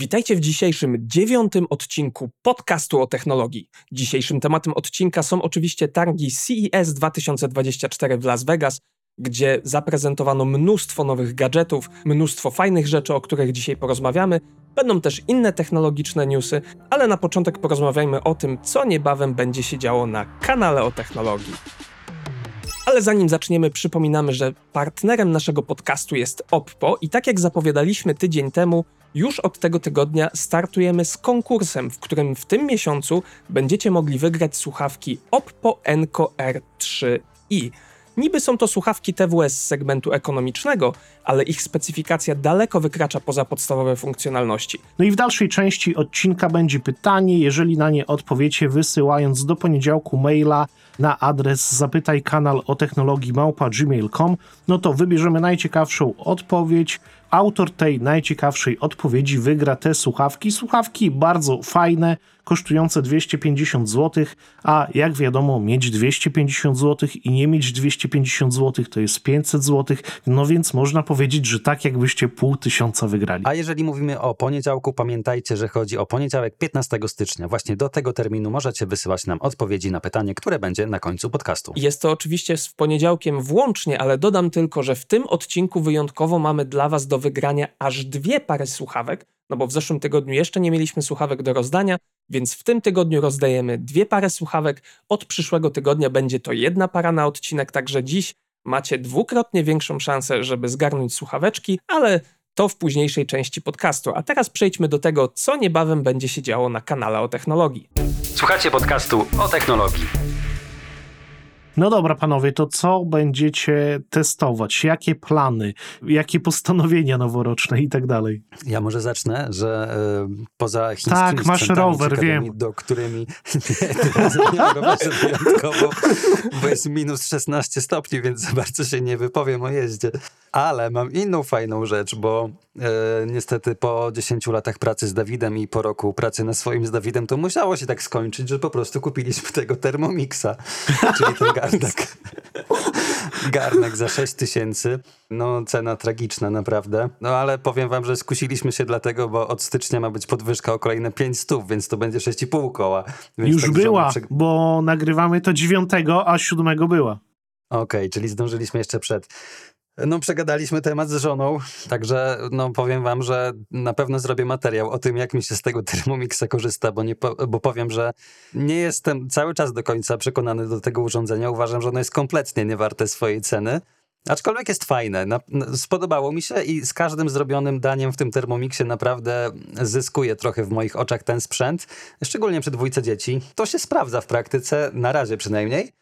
Witajcie w dzisiejszym dziewiątym odcinku podcastu o technologii. Dzisiejszym tematem odcinka są oczywiście targi CES 2024 w Las Vegas, gdzie zaprezentowano mnóstwo nowych gadżetów, mnóstwo fajnych rzeczy, o których dzisiaj porozmawiamy. Będą też inne technologiczne newsy, ale na początek porozmawiajmy o tym, co niebawem będzie się działo na kanale o technologii. Ale zanim zaczniemy, przypominamy, że partnerem naszego podcastu jest Oppo i tak jak zapowiadaliśmy tydzień temu, już od tego tygodnia startujemy z konkursem, w którym w tym miesiącu będziecie mogli wygrać słuchawki Oppo Enco R3i. Niby są to słuchawki TWS z segmentu ekonomicznego, ale ich specyfikacja daleko wykracza poza podstawowe funkcjonalności. No i w dalszej części odcinka będzie pytanie, jeżeli na nie odpowiecie wysyłając do poniedziałku maila na adres zapytaj kanał o technologii małpa gmail.com, no to wybierzemy najciekawszą odpowiedź. Autor tej najciekawszej odpowiedzi wygra te słuchawki. Słuchawki bardzo fajne, kosztujące 250 zł, a jak wiadomo, mieć 250 zł i nie mieć 250 zł to jest 500 zł, no więc można powiedzieć, że tak jakbyście pół tysiąca wygrali. A jeżeli mówimy o poniedziałku, pamiętajcie, że chodzi o poniedziałek 15 stycznia. Właśnie do tego terminu możecie wysyłać nam odpowiedzi na pytanie, które będzie na końcu podcastu. Jest to oczywiście z poniedziałkiem włącznie, ale dodam tylko, że w tym odcinku wyjątkowo mamy dla Was do wygrania aż dwie pary słuchawek, no bo w zeszłym tygodniu jeszcze nie mieliśmy słuchawek do rozdania, więc w tym tygodniu rozdajemy dwie pary słuchawek. Od przyszłego tygodnia będzie to jedna para na odcinek, także dziś macie dwukrotnie większą szansę, żeby zgarnąć słuchaweczki, ale to w późniejszej części podcastu. A teraz przejdźmy do tego, co niebawem będzie się działo na kanale o technologii. Słuchacie podcastu o technologii. No dobra, panowie, to co będziecie testować? Jakie plany, jakie postanowienia noworoczne i tak dalej? Ja może zacznę, że y, poza chińskimi Tak, masz rower, wiem. do którymi nie, rowerze wyjątkowo, bo jest minus 16 stopni, więc za bardzo się nie wypowiem o jeździe. Ale mam inną fajną rzecz, bo e, niestety po 10 latach pracy z Dawidem i po roku pracy na swoim z Dawidem, to musiało się tak skończyć, że po prostu kupiliśmy tego Thermomixa, czyli ten garnek. garnek za 6 tysięcy. No cena tragiczna naprawdę. No ale powiem wam, że skusiliśmy się dlatego, bo od stycznia ma być podwyżka o kolejne 5 stów, więc to będzie 6,5 koła. Więc Już tak była, żona- bo nagrywamy to dziewiątego, a siódmego była. Okej, czyli zdążyliśmy jeszcze przed. No, przegadaliśmy temat z żoną, także no, powiem wam, że na pewno zrobię materiał o tym, jak mi się z tego Thermomixa korzysta, bo, nie bo powiem, że nie jestem cały czas do końca przekonany do tego urządzenia. Uważam, że ono jest kompletnie niewarte swojej ceny. Aczkolwiek jest fajne. Na, spodobało mi się i z każdym zrobionym daniem w tym Thermomixie naprawdę zyskuje trochę w moich oczach ten sprzęt, szczególnie przy dwójce dzieci. To się sprawdza w praktyce, na razie przynajmniej.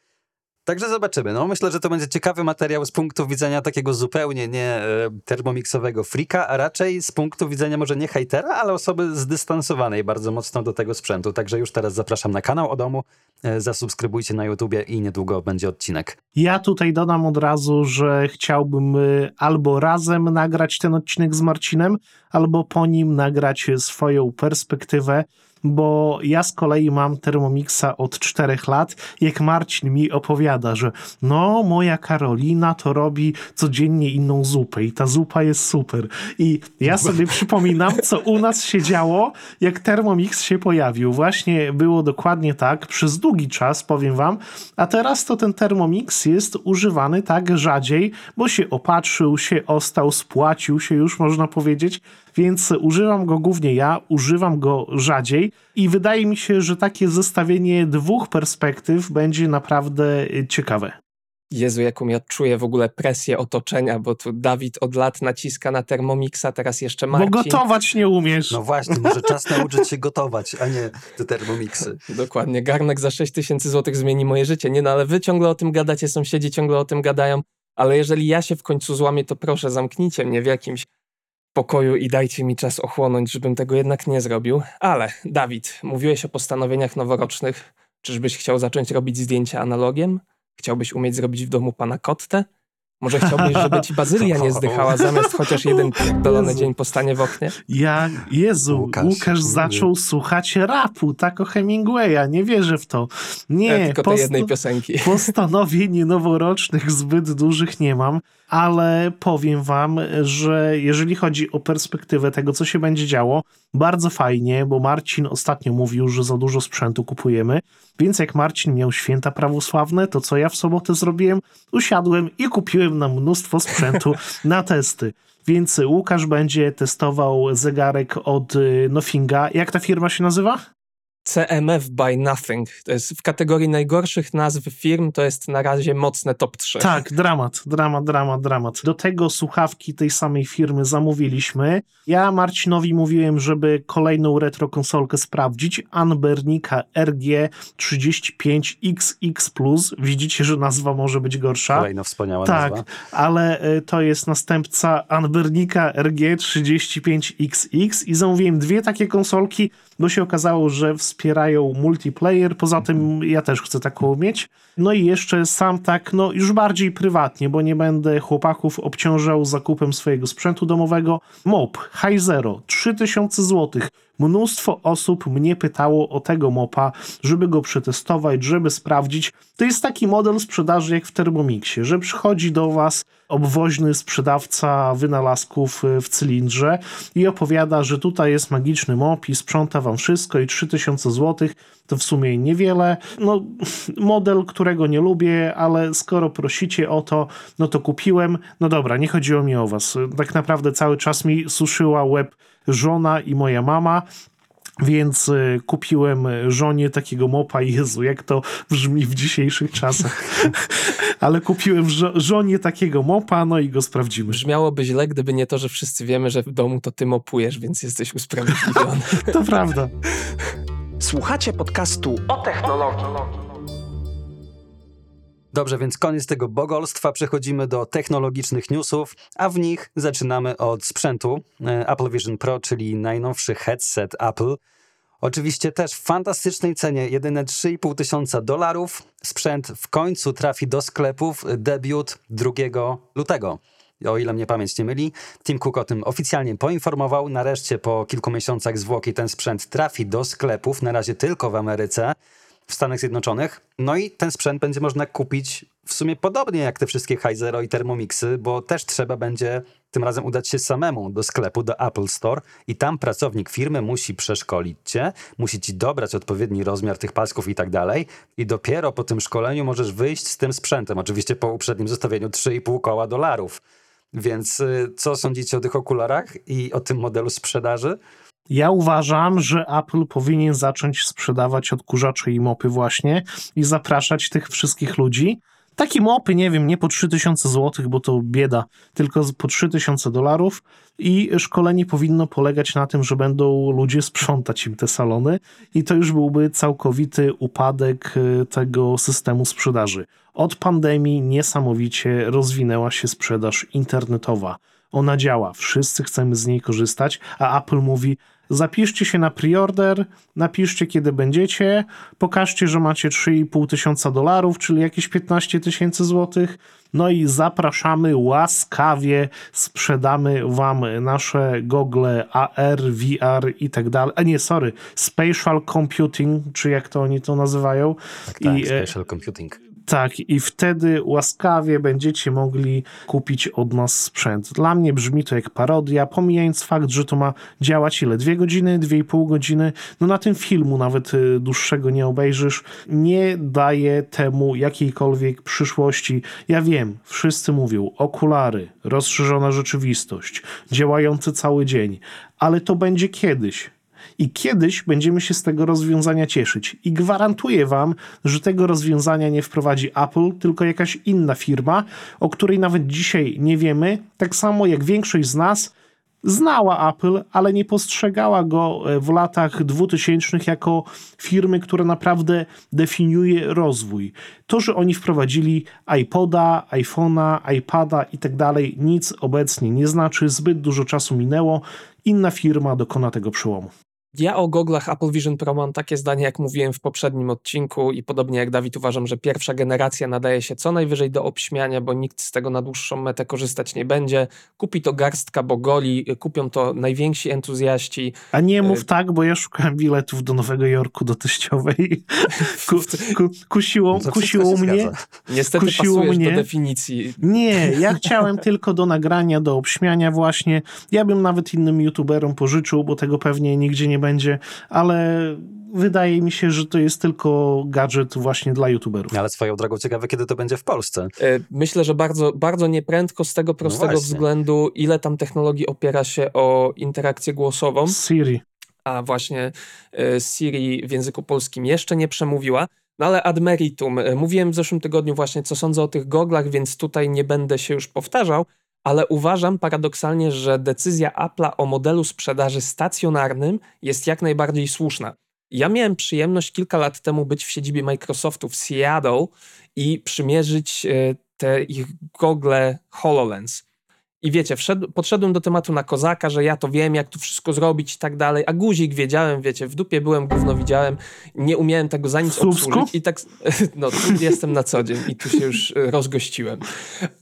Także zobaczymy. No, myślę, że to będzie ciekawy materiał z punktu widzenia takiego zupełnie nie e, termomixowego frika, a raczej z punktu widzenia może nie hejtera, ale osoby zdystansowanej bardzo mocno do tego sprzętu. Także już teraz zapraszam na kanał o domu, e, zasubskrybujcie na YouTubie i niedługo będzie odcinek. Ja tutaj dodam od razu, że chciałbym y, albo razem nagrać ten odcinek z Marcinem, albo po nim nagrać swoją perspektywę, bo ja z kolei mam Thermomixa od czterech lat. Jak Marcin mi opowiada, że no, moja Karolina to robi codziennie inną zupę i ta zupa jest super. I ja sobie przypominam, co u nas się działo, jak Thermomix się pojawił. Właśnie było dokładnie tak, przez długi czas, powiem wam, a teraz to ten Thermomix jest używany tak rzadziej, bo się opatrzył, się ostał, spłacił się już, można powiedzieć, więc używam go głównie ja, używam go rzadziej i wydaje mi się, że takie zestawienie dwóch perspektyw będzie naprawdę ciekawe. Jezu, jaką ja czuję w ogóle presję otoczenia, bo tu Dawid od lat naciska na Thermomixa, teraz jeszcze Marcin. Bo gotować nie umiesz. No właśnie, może czas nauczyć się gotować, a nie te Thermomixy. Dokładnie, garnek za 6 tysięcy złotych zmieni moje życie. Nie no, ale wy ciągle o tym gadacie, sąsiedzi ciągle o tym gadają, ale jeżeli ja się w końcu złamię, to proszę zamknijcie mnie w jakimś pokoju i dajcie mi czas ochłonąć, żebym tego jednak nie zrobił. Ale, Dawid, mówiłeś o postanowieniach noworocznych. Czyżbyś chciał zacząć robić zdjęcia analogiem? Chciałbyś umieć zrobić w domu pana kottę? Może chciałbyś, żeby ci bazylia nie zdychała zamiast chociaż jeden dolony dzień po stanie w oknie? Ja, Jezu, Łukasz, Łukasz zaczął słuchać rapu, tak o Hemingwaya, nie wierzę w to. Nie, Ja tylko tej jednej piosenki. Postanowień noworocznych zbyt dużych nie mam, ale powiem wam, że jeżeli chodzi o perspektywę tego, co się będzie działo, bardzo fajnie, bo Marcin ostatnio mówił, że za dużo sprzętu kupujemy, więc jak Marcin miał święta prawosławne, to co ja w sobotę zrobiłem? Usiadłem i kupiłem nam mnóstwo sprzętu na testy. Więc Łukasz będzie testował zegarek od y, Nothinga. Jak ta firma się nazywa? CMF by Nothing. To jest w kategorii najgorszych nazw firm, to jest na razie mocne top 3. Tak, dramat, dramat, dramat, dramat. Do tego słuchawki tej samej firmy zamówiliśmy. Ja Marcinowi mówiłem, żeby kolejną retro konsolkę sprawdzić. Anbernika RG35XX+. Widzicie, że nazwa może być gorsza. Kolejna wspaniała tak, nazwa. ale y, to jest następca Anbernika RG35XX i zamówiłem dwie takie konsolki, bo się okazało, że wspierają multiplayer. Poza tym ja też chcę taką mieć. No i jeszcze sam tak, no już bardziej prywatnie, bo nie będę chłopaków obciążał zakupem swojego sprzętu domowego. MOP High Zero 3000 zł. Mnóstwo osób mnie pytało o tego mopa, żeby go przetestować, żeby sprawdzić. To jest taki model sprzedaży jak w Thermomixie, że przychodzi do was obwoźny sprzedawca wynalazków y, w cylindrze i opowiada, że tutaj jest magiczny mop i sprząta wam wszystko i 3000 zł to w sumie niewiele. No, model, którego nie lubię, ale skoro prosicie o to, no to kupiłem. No dobra, nie chodziło mi o was. Tak naprawdę cały czas mi suszyła łeb żona i moja mama. Więc y, kupiłem żonie takiego mopa. Jezu, jak to brzmi w dzisiejszych czasach. Ale kupiłem żo żonie takiego mopa, no i go sprawdzimy. Brzmiałoby źle, gdyby nie to, że wszyscy wiemy, że w domu to ty mopujesz, więc jesteś usprawiedliwiony. To prawda. Słuchacie podcastu o technologii. Dobrze, więc koniec tego bogolstwa. Przechodzimy do technologicznych newsów, a w nich zaczynamy od sprzętu e, Apple Vision Pro, czyli najnowszy headset Apple. Oczywiście też w fantastycznej cenie, jedyne 3,5 tysiąca dolarów. Sprzęt w końcu trafi do sklepów. Debiut 2 lutego. O ile mnie pamięć nie myli, Tim Cook o tym oficjalnie poinformował. Nareszcie po kilku miesiącach zwłoki ten sprzęt trafi do sklepów, na razie tylko w Ameryce w Stanach Zjednoczonych. No i ten sprzęt będzie można kupić w sumie podobnie jak te wszystkie Hi-Zero i Thermomixy, bo też trzeba będzie tym razem udać się samemu do sklepu, do Apple Store i tam pracownik firmy musi przeszkolić cię, musi ci dobrać odpowiedni rozmiar tych pasków i tak dalej i dopiero po tym szkoleniu możesz wyjść z tym sprzętem, oczywiście po uprzednim zostawieniu 3,5 koła dolarów. Więc y, co sądzicie o tych okularach i o tym modelu sprzedaży? Ja uważam, że Apple powinien zacząć sprzedawać odkurzacze i mopy właśnie i zapraszać tych wszystkich ludzi. Takie mopy, nie wiem, nie po 3000 zł, bo to bieda, tylko po 3000 dolarów i szkolenie powinno polegać na tym, że będą ludzie sprzątać im te salony i to już byłby całkowity upadek y, tego systemu sprzedaży. Od pandemii niesamowicie rozwinęła się sprzedaż internetowa. Ona działa, wszyscy chcemy z niej korzystać, a Apple mówi: Zapiszcie się na preorder, napiszcie kiedy będziecie, pokażcie, że macie 3,5 tysiąca dolarów, czyli jakieś 15 tysięcy złotych, no i zapraszamy łaskawie, sprzedamy wam nasze gogle AR, VR i tak dalej. A nie, sorry, Spatial Computing, czy jak to oni to nazywają. Tak, I, e, Spatial Computing. Tak, i wtedy łaskawie będziecie mogli kupić od nas sprzęt. Dla mnie brzmi to jak parodia, pomijając fakt, że to ma działać ile? Dwie godziny, dwie i pół godziny. No na tym filmu nawet y, dłuższego nie obejrzysz. Nie daje temu jakiejkolwiek przyszłości. Ja wiem, wszyscy mówią okulary, rozszerzona rzeczywistość, działający cały dzień, ale to będzie kiedyś. I kiedyś będziemy się z tego rozwiązania cieszyć. I gwarantuję Wam, że tego rozwiązania nie wprowadzi Apple, tylko jakaś inna firma, o której nawet dzisiaj nie wiemy. Tak samo jak większość z nas znała Apple, ale nie postrzegała go e, w latach 2000 jako firmy, która naprawdę definiuje rozwój. To, że oni wprowadzili iPoda, iPhone'a, iPada i tak dalej, nic obecnie nie znaczy. Zbyt dużo czasu minęło. Inna firma dokona tego przełomu. Ja o goglach Apple Vision Pro mam takie zdanie, jak mówiłem w poprzednim odcinku i podobnie jak Dawid uważam, że pierwsza generacja nadaje się co najwyżej do obśmiania, bo nikt z tego na dłuższą metę korzystać nie będzie. Kupi to garstka bogoli, kupią to najwięksi entuzjaści. A nie mów y tak, bo ja szukałem biletów do Nowego Jorku do teściowej. Ku, ku, kusiło, no kusiło mnie. Zgadza. Niestety kusiło mnie. do definicji. Nie, ja chciałem tylko do nagrania, do obśmiania właśnie. Ja bym nawet innym youtuberom pożyczył, bo tego pewnie nigdzie nie będzie, ale wydaje mi się, że to jest tylko gadżet właśnie dla youtuberów. Ale swoją drogą ciekawe, kiedy to będzie w Polsce. E, myślę, że bardzo, bardzo nieprędko z tego prostego no względu, ile tam technologii opiera się o interakcję głosową. Siri. A właśnie e, Siri w języku polskim jeszcze nie przemówiła. No ale ad meritum. E, mówiłem w zeszłym tygodniu właśnie, co sądzę o tych goglach, więc tutaj nie będę się już powtarzał, ale uważam paradoksalnie, że decyzja Apple'a o modelu sprzedaży stacjonarnym jest jak najbardziej słuszna. Ja miałem przyjemność kilka lat temu być w siedzibie Microsoftu w Seattle i przymierzyć e, te ich gogle HoloLens. I wiecie, wszedł, podszedłem do tematu na kozaka, że ja to wiem, jak tu wszystko zrobić i tak dalej, a guzik wiedziałem, wiecie, w dupie byłem, gówno widziałem, nie umiałem tego za nic obsłużyć i tak, no tu jestem na co dzień i tu się już e, rozgościłem.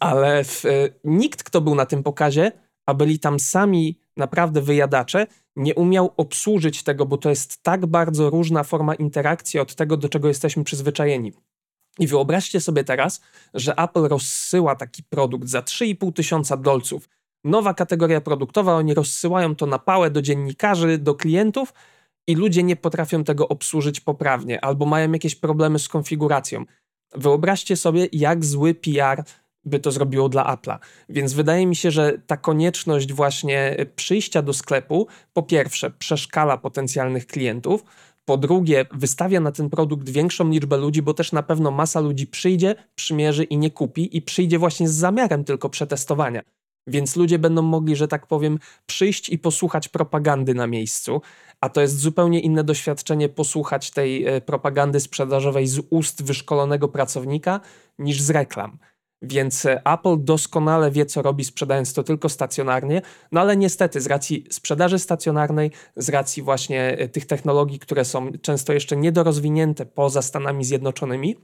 Ale w, e, nikt, kto był na tym pokazie, a byli tam sami naprawdę wyjadacze, nie umiał obsłużyć tego, bo to jest tak bardzo różna forma interakcji od tego, do czego jesteśmy przyzwyczajeni. I wyobraźcie sobie teraz, że Apple rozsyła taki produkt za 3,5 tysiąca dolców. Nowa kategoria produktowa, oni rozsyłają to na pałę do dziennikarzy, do klientów i ludzie nie potrafią tego obsłużyć poprawnie albo mają jakieś problemy z konfiguracją. Wyobraźcie sobie, jak zły PR by to zrobiło dla Apple'a. Więc wydaje mi się, że ta konieczność właśnie przyjścia do sklepu, po pierwsze, przeszkala potencjalnych klientów, po drugie, wystawia na ten produkt większą liczbę ludzi, bo też na pewno masa ludzi przyjdzie, przymierzy i nie kupi i przyjdzie właśnie z zamiarem tylko przetestowania. Więc ludzie będą mogli, że tak powiem, przyjść i posłuchać propagandy na miejscu, a to jest zupełnie inne doświadczenie posłuchać tej e, propagandy sprzedażowej z ust wyszkolonego pracownika niż z reklam. Więc e, Apple doskonale wie, co robi, sprzedając to tylko stacjonarnie, no ale niestety z racji sprzedaży stacjonarnej, z racji właśnie e, tych technologii, które są często jeszcze niedorozwinięte poza Stanami Zjednoczonymi,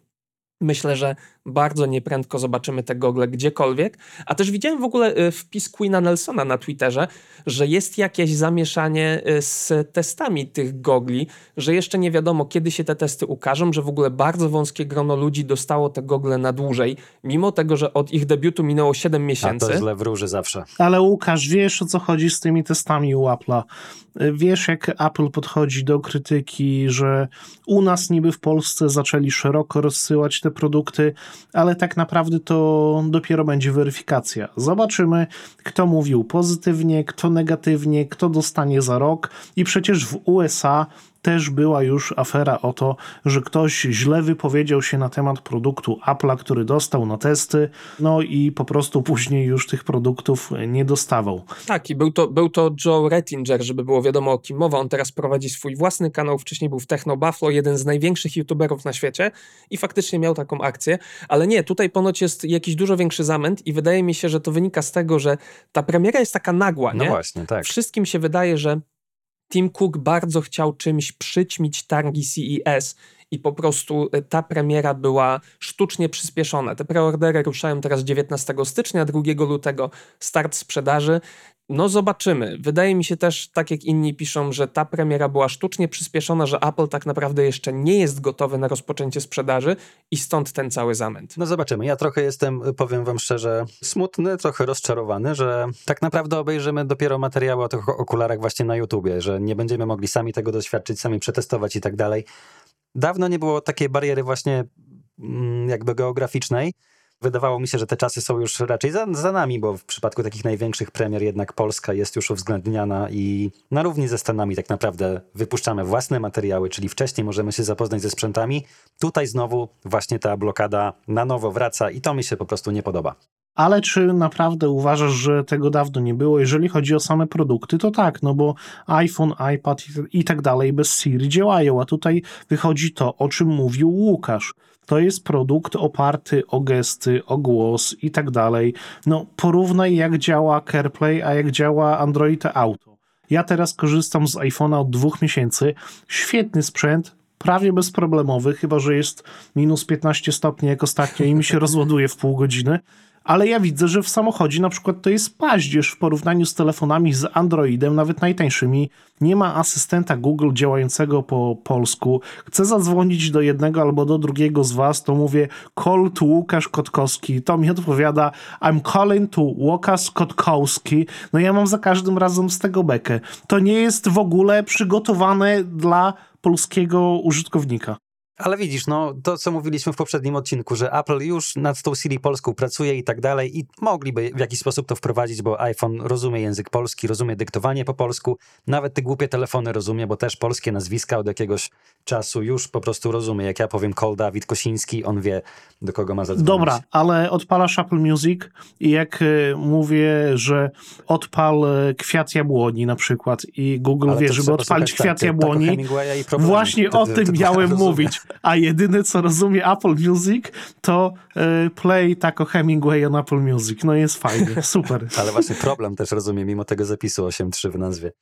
Myślę, że bardzo nieprędko zobaczymy te gogle gdziekolwiek. A też widziałem w ogóle y, wpis Queena Nelsona na Twitterze, że jest jakieś zamieszanie y, z testami tych gogli, że jeszcze nie wiadomo, kiedy się te testy ukażą, że w ogóle bardzo wąskie grono ludzi dostało te gogle na dłużej, mimo tego, że od ich debiutu minęło 7 miesięcy. A to źle wróży zawsze. Ale Łukasz, wiesz o co chodzi z tymi testami u Apple'a. Wiesz, jak Apple podchodzi do krytyki, że u nas niby w Polsce zaczęli szeroko rozsyłać te produkty, ale tak naprawdę to dopiero będzie weryfikacja. Zobaczymy, kto mówił pozytywnie, kto negatywnie, kto dostanie za rok. I przecież w USA też była już afera o to, że ktoś źle wypowiedział się na temat produktu Apple'a, który dostał na testy, no i po prostu później już tych produktów nie dostawał. Tak, i był to, był to Joe Rettinger, żeby było wiadomo o kim mowa. On teraz prowadzi swój własny kanał, wcześniej był w Techno Buffalo, jeden z największych youtuberów na świecie i faktycznie miał taką akcję, ale nie, tutaj ponoć jest jakiś dużo większy zamęt i wydaje mi się, że to wynika z tego, że ta premiera jest taka nagła, no nie? właśnie, tak. Wszystkim się wydaje, że Tim Cook bardzo chciał czymś przyćmić targi CES i po prostu e, ta premiera była sztucznie przyspieszona. Te preordery ruszają teraz 19 stycznia, 2 lutego start sprzedaży. No zobaczymy. Wydaje mi się też, tak jak inni piszą, że ta premiera była sztucznie przyspieszona, że Apple tak naprawdę jeszcze nie jest gotowy na rozpoczęcie sprzedaży i stąd ten cały zamęt. No zobaczymy. Ja trochę jestem, powiem wam szczerze, smutny, trochę rozczarowany, że tak naprawdę obejrzymy dopiero materiały o tych okularach właśnie na YouTubie, że nie będziemy mogli sami tego doświadczyć, sami przetestować i tak dalej. Dawno nie było takiej bariery właśnie mm, jakby geograficznej. Wydawało mi się, że te czasy są już raczej za, za, nami, bo w przypadku takich największych premier jednak Polska jest już uwzględniana i na równi ze Stanami tak naprawdę wypuszczamy własne materiały, czyli wcześniej możemy się zapoznać ze sprzętami. Tutaj znowu właśnie ta blokada na nowo wraca i to mi się po prostu nie podoba. Ale czy naprawdę uważasz, że tego dawno nie było? Jeżeli chodzi o same produkty, to tak, no bo iPhone, iPad i tak dalej bez Siri działają, a tutaj wychodzi to, o czym mówił Łukasz. To jest produkt oparty o gesty, o głos i tak dalej. No porównaj jak działa CarPlay, a jak działa Android Auto. Ja teraz korzystam z iPhone'a od dwóch miesięcy. Świetny sprzęt, prawie bezproblemowy, chyba że jest minus 15 stopni jak ostatnio i mi się rozładuje w pół godziny ale ja widzę, że w samochodzie na przykład to jest paździerz w porównaniu z telefonami z Androidem, nawet najtańszymi. Nie ma asystenta Google działającego po polsku. Chcę zadzwonić do jednego albo do drugiego z was, to mówię call to Łukasz Kotkowski. To mi odpowiada I'm calling to Łukasz Kotkowski. No ja mam za każdym razem z tego bekę. To nie jest w ogóle przygotowane dla polskiego użytkownika. Ale widzisz, no to co mówiliśmy w poprzednim odcinku, że Apple już nad tą Siri polską pracuje i tak dalej i mogliby w jakiś sposób to wprowadzić, bo iPhone rozumie język polski, rozumie dyktowanie po polsku, nawet te głupie telefony rozumie, bo też polskie nazwiska od jakiegoś czasu już po prostu rozumie. Jak ja powiem call Dawid Kosiński, on wie do kogo ma zadzwonić. Dobra, ale odpalasz Apple Music i jak y, mówię, że odpal y, kwiat jabłoni na przykład i Google ale wie, żeby odpalić kwiat tak, jabłoni, właśnie o tym miałem mówić a jedyne co rozumie Apple Music to y, play tako Hemingway on Apple Music. No jest fajnie, super. ale właśnie problem też rozumie, mimo tego zapisu 8.3 w nazwie.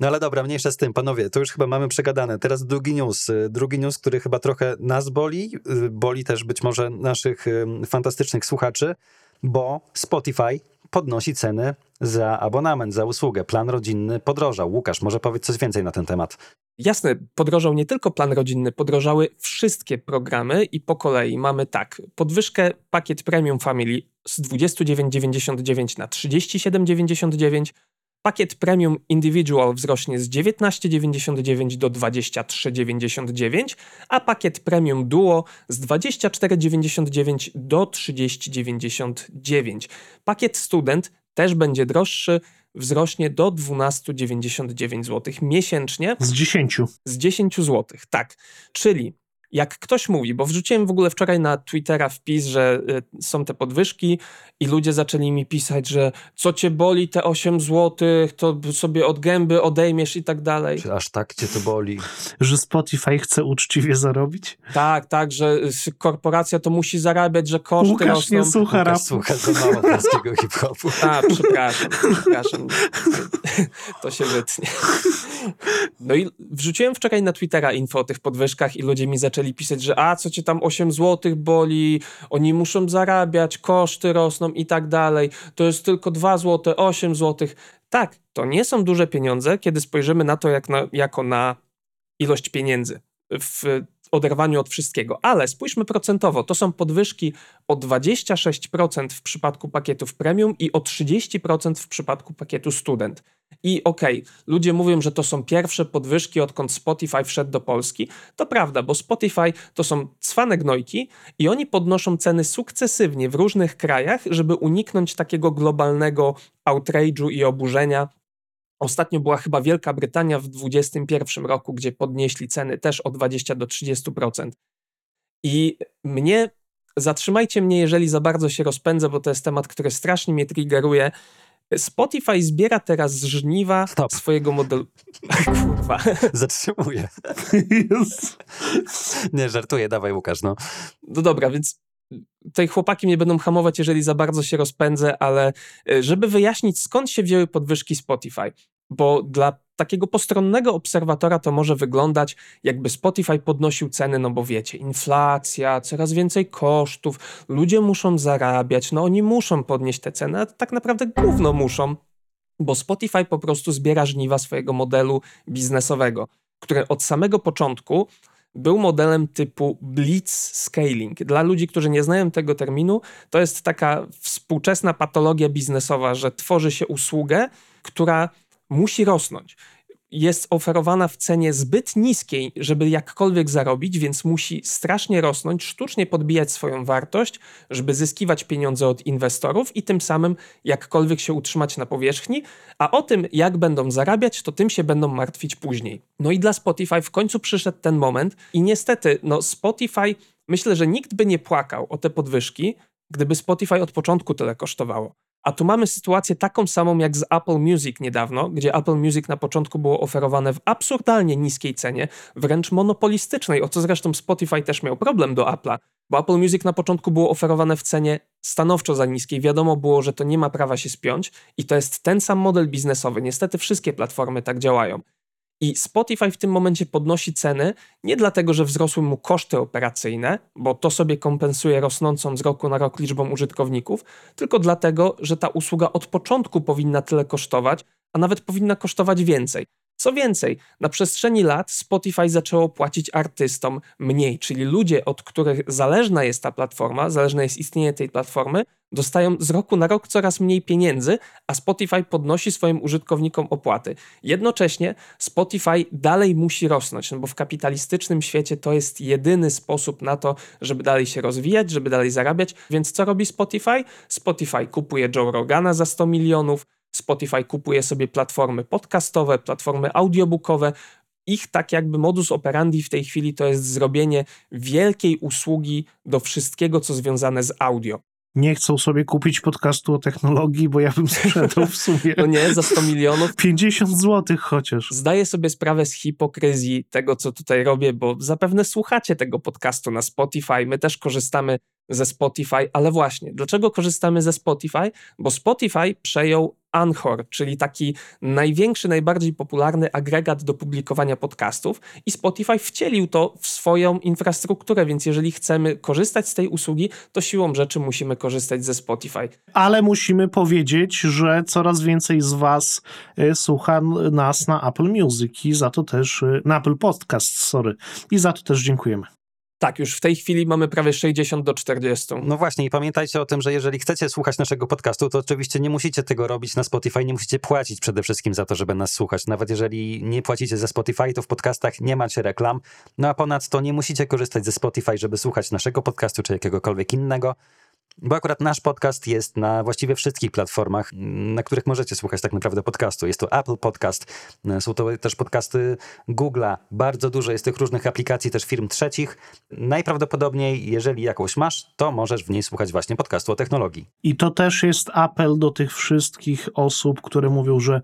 No ale dobra, mniejsza z tym, panowie, to już chyba mamy przegadane. Teraz drugi news. Y, drugi news, który chyba trochę nas boli, y, boli też być może naszych fantastycznych słuchaczy, bo Spotify podnosi ceny za abonament, za usługę. Plan rodzinny podrożał. Łukasz, może powiedz coś więcej na ten temat. Jasne, podrożał nie tylko plan rodzinny, podrożały wszystkie programy i po kolei mamy tak, podwyżkę pakiet Premium Family z 29,99 na 37,99, pakiet Premium Individual wzrośnie z 19,99 do 23,99, a pakiet Premium Duo z 24,99 do 30,99. Pakiet Student też będzie droższy, wzrośnie do 12,99 zł miesięcznie. Z 10. Z 10 zł, tak. Czyli jak ktoś mówi, bo wrzuciłem w ogóle wczoraj na Twittera wpis, że y, są te podwyżki i ludzie zaczęli mi pisać, że co cię boli te 8 zł, to sobie od gęby odejmiesz i tak dalej. Czy aż tak cię to boli? Że Spotify chce uczciwie zarobić? Tak, tak, że korporacja to musi zarabiać, że koszty Łukasz rosną. nie słucha rapu. słucha za mało polskiego hip-hopu. A, przepraszam, przepraszam. To się wytnie. No i wrzuciłem wczoraj na Twittera info o tych podwyżkach i ludzie mi zaczęli pisać, że a, co cię tam 8 zł boli, oni muszą zarabiać, koszty rosną i tak dalej, to jest tylko 2 zł, 8 zł. Tak, to nie są duże pieniądze, kiedy spojrzymy na to jak na, jako na ilość pieniędzy w oderwaniu od wszystkiego. Ale spójrzmy procentowo, to są podwyżki o 26% w przypadku pakietów premium i o 30% w przypadku pakietu student. I okej, okay, ludzie mówią, że to są pierwsze podwyżki, odkąd Spotify wszedł do Polski. To prawda, bo Spotify to są cwane gnojki i oni podnoszą ceny sukcesywnie w różnych krajach, żeby uniknąć takiego globalnego outrage'u i oburzenia. Ostatnio była chyba Wielka Brytania w 2021 roku, gdzie podnieśli ceny też o 20 do 30%. I mnie, zatrzymajcie mnie, jeżeli za bardzo się rozpędzę, bo to jest temat, który strasznie mnie triggeruje. Spotify zbiera teraz żniwa Stop. swojego modelu. Kurwa. Zatrzymuję. Nie, żartuję, dawaj Łukasz, no. No dobra, więc tutaj chłopaki mnie będą hamować, jeżeli za bardzo się rozpędzę, ale e, żeby wyjaśnić, skąd się wzięły podwyżki Spotify, bo dla takiego postronnego obserwatora to może wyglądać, jakby Spotify podnosił ceny, no bo wiecie, inflacja, coraz więcej kosztów, ludzie muszą zarabiać, no oni muszą podnieść te ceny, a tak naprawdę gówno muszą, bo Spotify po prostu zbiera żniwa swojego modelu biznesowego, który od samego początku był modelem typu blitz scaling. Dla ludzi, którzy nie znają tego terminu, to jest taka współczesna patologia biznesowa, że tworzy się usługę, która musi rosnąć. Jest oferowana w cenie zbyt niskiej, żeby jakkolwiek zarobić, więc musi strasznie rosnąć, sztucznie podbijać swoją wartość, żeby zyskiwać pieniądze od inwestorów i tym samym jakkolwiek się utrzymać na powierzchni, a o tym, jak będą zarabiać, to tym się będą martwić później. No i dla Spotify w końcu przyszedł ten moment i niestety, no Spotify, myślę, że nikt by nie płakał o te podwyżki, gdyby Spotify od początku tyle kosztowało. A tu mamy sytuację taką samą jak z Apple Music niedawno, gdzie Apple Music na początku było oferowane w absurdalnie niskiej cenie, wręcz monopolistycznej, o co zresztą Spotify też miał problem do Apple'a, Bo Apple Music na początku było oferowane w cenie stanowczo za niskiej. Wiadomo było, że to nie ma prawa się spiąć i to jest ten sam model biznesowy. Niestety wszystkie platformy tak działają. I Spotify w tym momencie podnosi ceny nie dlatego, że wzrosły mu koszty operacyjne, bo to sobie kompensuje rosnącą z roku na rok liczbą użytkowników, tylko dlatego, że ta usługa od początku powinna tyle kosztować, a nawet powinna kosztować więcej. Co więcej, na przestrzeni lat Spotify zaczęło płacić artystom mniej, czyli ludzie, od których zależna jest ta platforma, zależne jest istnienie tej platformy, dostają z roku na rok coraz mniej pieniędzy, a Spotify podnosi swoim użytkownikom opłaty. Jednocześnie Spotify dalej musi rosnąć, no bo w kapitalistycznym świecie to jest jedyny sposób na to, żeby dalej się rozwijać, żeby dalej zarabiać. Więc co robi Spotify? Spotify kupuje Joe Rogana za 100 milionów, Spotify kupuje sobie platformy podcastowe, platformy audiobookowe. Ich tak jakby modus operandi w tej chwili to jest zrobienie wielkiej usługi do wszystkiego, co związane z audio. Nie chcą sobie kupić podcastu o technologii, bo ja bym sprzedał w sumie. No nie, za 100 milionów. 50 zł chociaż. Zdaję sobie sprawę z hipokryzji tego, co tutaj robię, bo zapewne słuchacie tego podcastu na Spotify. My też korzystamy ze Spotify, ale właśnie, dlaczego korzystamy ze Spotify? Bo Spotify przejął Anchor, czyli taki największy, najbardziej popularny agregat do publikowania podcastów i Spotify wcielił to w swoją infrastrukturę, więc jeżeli chcemy korzystać z tej usługi, to siłą rzeczy musimy korzystać ze Spotify. Ale musimy powiedzieć, że coraz więcej z was y, słucha nas na Apple Music i za to też, y, na Apple Podcast, sorry, i za to też dziękujemy. Tak, już w tej chwili mamy prawie 60 do 40. No właśnie i pamiętajcie o tym, że jeżeli chcecie słuchać naszego podcastu, to oczywiście nie musicie tego robić na Spotify, nie musicie płacić przede wszystkim za to, żeby nas słuchać. Nawet jeżeli nie płacicie za Spotify, to w podcastach nie macie reklam. No a ponadto nie musicie korzystać ze Spotify, żeby słuchać naszego podcastu czy jakiegokolwiek innego. Bo akurat nasz podcast jest na właściwie wszystkich platformach, na których możecie słuchać tak naprawdę podcastu. Jest to Apple Podcast, są to też podcasty Google'a, bardzo dużo jest tych różnych aplikacji też firm trzecich. Najprawdopodobniej, jeżeli jakąś masz, to możesz w niej słuchać właśnie podcastu o technologii. I to też jest apel do tych wszystkich osób, które mówią, że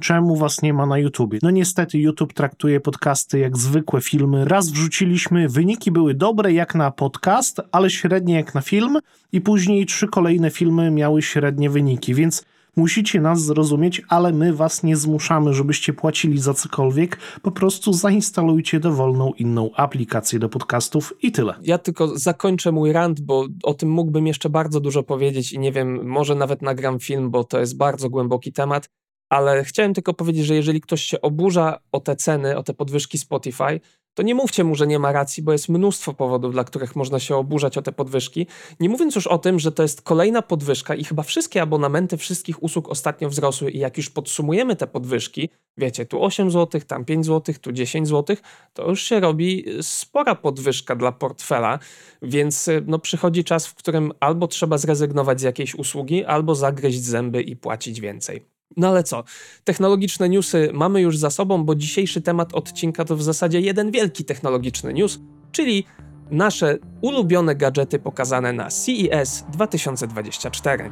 czemu was nie ma na YouTubie. No niestety YouTube traktuje podcasty jak zwykłe filmy. Raz wrzuciliśmy, wyniki były dobre jak na podcast, ale średnie jak na film i później trzy kolejne filmy miały średnie wyniki, więc musicie nas zrozumieć, ale my was nie zmuszamy, żebyście płacili za cokolwiek. Po prostu zainstalujcie dowolną inną aplikację do podcastów i tyle. Ja tylko zakończę mój rant, bo o tym mógłbym jeszcze bardzo dużo powiedzieć i nie wiem, może nawet nagram film, bo to jest bardzo głęboki temat. Ale chciałem tylko powiedzieć, że jeżeli ktoś się oburza o te ceny, o te podwyżki Spotify, to nie mówcie mu, że nie ma racji, bo jest mnóstwo powodów, dla których można się oburzać o te podwyżki. Nie mówiąc już o tym, że to jest kolejna podwyżka i chyba wszystkie abonamenty wszystkich usług ostatnio wzrosły i jak już podsumujemy te podwyżki, wiecie, tu 8 zł, tam 5 zł, tu 10 zł, to już się robi spora podwyżka dla portfela, więc no, przychodzi czas, w którym albo trzeba zrezygnować z jakiejś usługi, albo zagryźć zęby i płacić więcej. No ale co? Technologiczne newsy mamy już za sobą, bo dzisiejszy temat odcinka to w zasadzie jeden wielki technologiczny news, czyli nasze ulubione gadżety pokazane na CES 2024.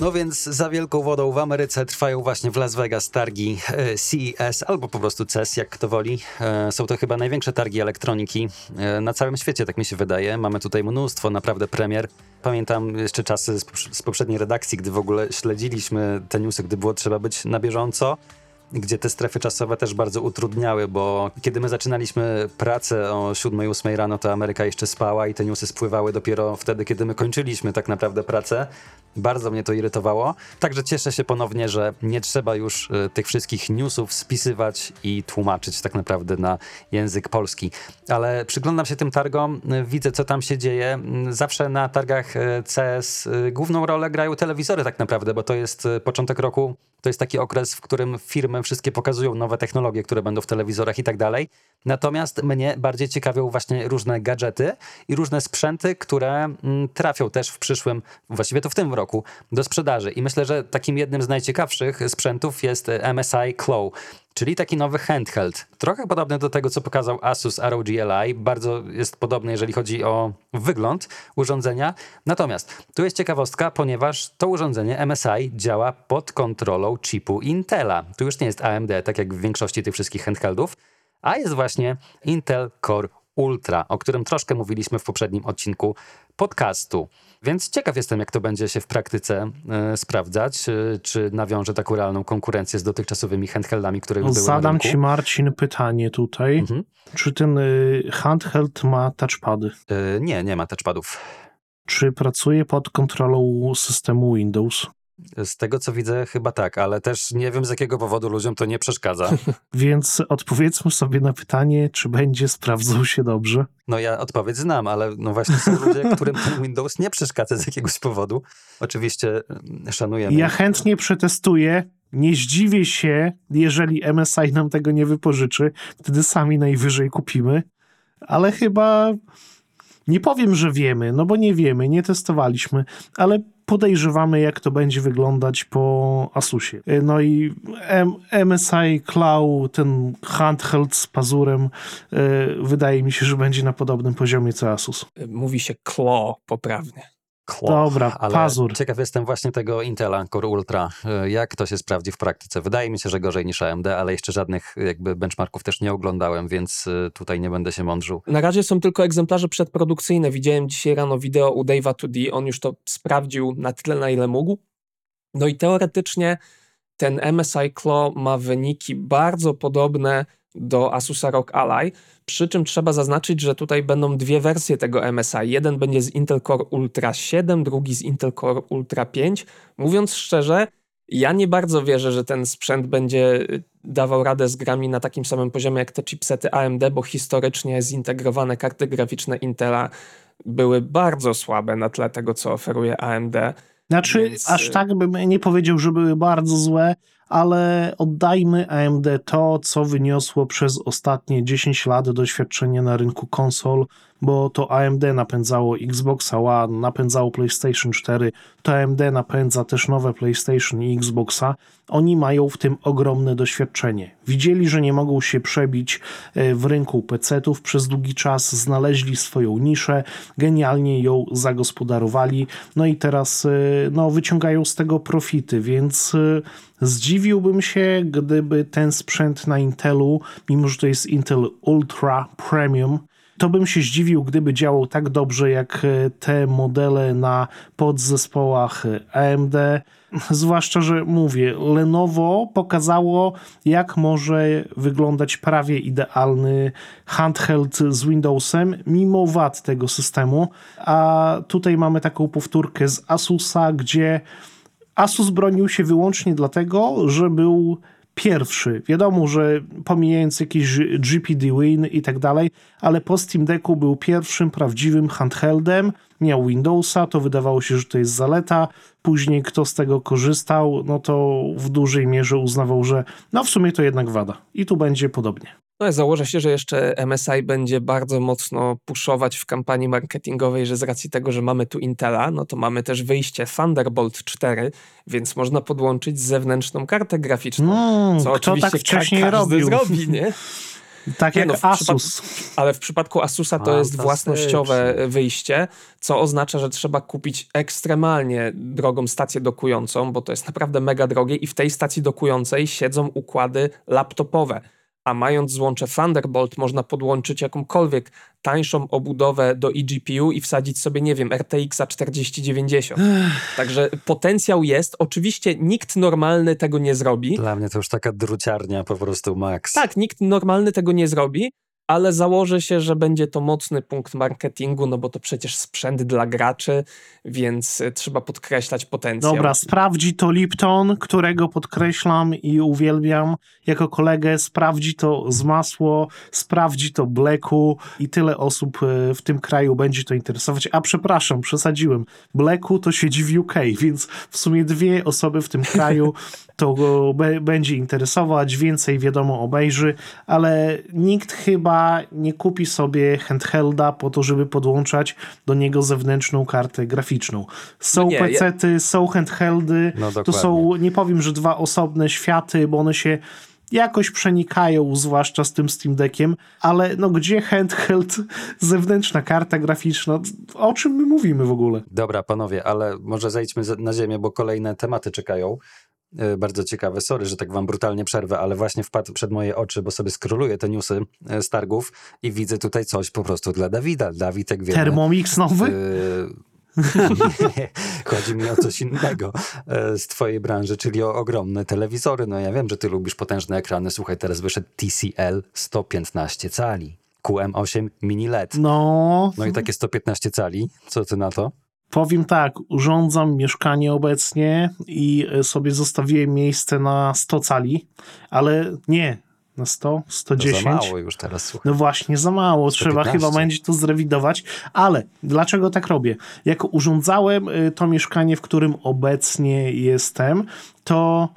No więc za wielką wodą w Ameryce trwają właśnie w Las Vegas targi e, CES albo po prostu CES, jak kto woli. E, są to chyba największe targi elektroniki e, na całym świecie, tak mi się wydaje. Mamy tutaj mnóstwo naprawdę premier. Pamiętam jeszcze czasy z poprzedniej redakcji, gdy w ogóle śledziliśmy te newsy, gdy było trzeba być na bieżąco gdzie te strefy czasowe też bardzo utrudniały, bo kiedy my zaczynaliśmy pracę o 7-8 rano, to Ameryka jeszcze spała i te newsy spływały dopiero wtedy, kiedy my kończyliśmy tak naprawdę pracę. Bardzo mnie to irytowało. Także cieszę się ponownie, że nie trzeba już y, tych wszystkich newsów spisywać i tłumaczyć tak naprawdę na język polski. Ale przyglądam się tym targom, y, widzę co tam się dzieje. Y, zawsze na targach CS główną rolę grają telewizory tak naprawdę, bo to jest początek roku to jest taki okres, w którym firmy wszystkie pokazują nowe technologie, które będą w telewizorach i tak dalej. Natomiast mnie bardziej ciekawią właśnie różne gadżety i różne sprzęty, które mm, trafią też w przyszłym, właściwie to w tym roku, do sprzedaży. I myślę, że takim jednym z najciekawszych sprzętów jest MSI Claw czyli taki nowy handheld. Trochę podobny do tego, co pokazał Asus ROG Li. Bardzo jest podobny, jeżeli chodzi o wygląd urządzenia. Natomiast tu jest ciekawostka, ponieważ to urządzenie MSI działa pod kontrolą chipu Intela. Tu już nie jest AMD, tak jak w większości tych wszystkich handheldów, a jest właśnie Intel Core Ultra, o którym troszkę mówiliśmy w poprzednim odcinku podcastu. Więc ciekaw jestem, jak to będzie się w praktyce e, sprawdzać. E, czy nawiąże taką realną konkurencję z dotychczasowymi handheldami, które już były Zadam ci, Marcin, pytanie tutaj. Mhm. Czy ten y, handheld ma touchpady? Nie, nie ma touchpadów. Czy pracuje pod kontrolą systemu Windows? Z tego co widzę, chyba tak, ale też nie wiem z jakiego powodu ludziom to nie przeszkadza. Więc odpowiedzmy sobie na pytanie, czy będzie sprawdzał się dobrze. No ja odpowiedź znam, ale no właśnie są ludzie, którym ten Windows nie przeszkadza z jakiegoś powodu. Oczywiście mm, szanujemy. Ja chętnie przetestuję. Nie zdziwię się, jeżeli MSI nam tego nie wypożyczy. Wtedy sami najwyżej kupimy. Ale chyba nie powiem, że wiemy, no bo nie wiemy, nie testowaliśmy, ale podejrzewamy, jak to będzie wyglądać po Asusie. No i MSI Cloud, ten handheld z pazurem, e, wydaje mi się, że będzie na podobnym poziomie co Asus. Mówi się claw poprawnie. Kło. Dobra, ale pazur. Ciekaw jestem właśnie tego Intela Core Ultra. E, Jak to się sprawdzi w praktyce? Wydaje mi się, że gorzej niż AMD, ale jeszcze żadnych jakby benchmarków też nie oglądałem, więc e, tutaj nie będę się mądrzył. Na razie są tylko egzemplarze przedprodukcyjne. Widziałem dzisiaj rano wideo u Dave'a 2D. On już to sprawdził na tyle, na ile mógł. No i teoretycznie ten MSI Claw ma wyniki bardzo podobne do Asusa ROG Ally, przy czym trzeba zaznaczyć, że tutaj będą dwie wersje tego MSI. Jeden będzie z Intel Core Ultra 7, drugi z Intel Core Ultra 5. Mówiąc szczerze, ja nie bardzo wierzę, że ten sprzęt będzie dawał radę z grami na takim samym poziomie jak te chipsety AMD, bo historycznie zintegrowane karty graficzne Intela były bardzo słabe na tle tego, co oferuje AMD. Znaczy, Więc, aż y- tak bym nie powiedział, że były bardzo złe, ale oddajmy AMD to, co wyniosło przez ostatnie 10 lat doświadczenie na rynku konsol, bo to AMD napędzało Xboxa One, napędzało PlayStation 4, to AMD napędza też nowe PlayStation i Xboxa. Oni mają w tym ogromne doświadczenie. Widzieli, że nie mogą się przebić e, w rynku PC-ów przez długi czas, znaleźli swoją niszę, genialnie ją zagospodarowali, no i teraz e, no, wyciągają z tego profity, więc e, zdziwiłbym się, gdyby ten sprzęt na Intelu, mimo że to jest Intel Ultra Premium, to bym się zdziwił, gdyby działał tak dobrze jak e, te modele na podzespołach e, AMD. Zwłaszcza, że mówię, Lenovo pokazało, jak może wyglądać prawie idealny handheld z Windowsem, mimo wad tego systemu. A tutaj mamy taką powtórkę z Asusa, gdzie Asus bronił się wyłącznie dlatego, że był pierwszy. Wiadomo, że pomijając jakieś GPD Win i tak dalej, ale po Steam Decku był pierwszym prawdziwym handheldem. Miał Windowsa, to wydawało się, że to jest zaleta. Później kto z tego korzystał, no to w dużej mierze uznawał, że no w sumie to jednak wada. I tu będzie podobnie. No, założę się, że jeszcze MSI będzie bardzo mocno puszować w kampanii marketingowej, że z racji tego, że mamy tu Intela, no to mamy też wyjście Thunderbolt 4, więc można podłączyć zewnętrzną kartę graficzną. No, co kto oczywiście tak wcześniej ka- każdy robił? zrobi, nie? Tak jak no, w Asus. Ale w przypadku Asusa to jest własnościowe wyjście, co oznacza, że trzeba kupić ekstremalnie drogą stację dokującą, bo to jest naprawdę mega drogie i w tej stacji dokującej siedzą układy laptopowe. A mając złącze Thunderbolt, można podłączyć jakąkolwiek tańszą obudowę do eGPU i wsadzić sobie, nie wiem, RTX 4090. Także potencjał jest. Oczywiście nikt normalny tego nie zrobi. Dla mnie to już taka druciarnia po prostu max. Tak, nikt normalny tego nie zrobi, ale założę się, że będzie to mocny punkt marketingu, no bo to przecież sprzęt dla graczy, więc y, trzeba podkreślać potencjał. Dobra, sprawdzi to Lipton, którego podkreślam i uwielbiam jako kolegę, sprawdzi to z masło, sprawdzi to Blacku i tyle osób e, w tym kraju będzie to interesować. A przepraszam, przesadziłem. Blacku to siedzi w UK, więc w sumie dwie osoby w tym kraju to go będzie interesować, więcej wiadomo obejrzy, ale nikt chyba nie kupi sobie handhelda po to, żeby podłączać do niego zewnętrzną kartę graficzną. Są No nie, ja- są handheldy, No to są, nie powiem, że dwa osobne światy, bo one się jakoś przenikają, zwłaszcza z tym Steam Deckiem, ale no gdzie handheld, zewnętrzna karta graficzna, o czym my mówimy w ogóle? Dobra, panowie, ale może zejdźmy na ziemię, bo kolejne tematy czekają. E, bardzo ciekawe. Sorry, że tak wam brutalnie przerwę, ale właśnie wpadł przed moje oczy, bo sobie skroluję te newsy e, z targów i widzę tutaj coś po prostu dla Dawida. Dawid, jak wiemy... Thermomix nowy? nie, chodzi mi o coś innego z twojej branży, czyli o ogromne telewizory. No ja wiem, że ty lubisz potężne ekrany. Słuchaj, teraz wyszedł TCL 115 cali. QM8 Mini LED. No. No i takie 115 cali. Co ty na to? Powiem tak, urządzam mieszkanie obecnie i sobie zostawiłem miejsce na 100 cali, ale nie, na 100, 110. To za mało już teraz, słuchaj. No właśnie, za mało. 115. Trzeba chyba będzie to zrewidować. Ale dlaczego tak robię? Jak urządzałem y, to mieszkanie, w którym obecnie jestem, to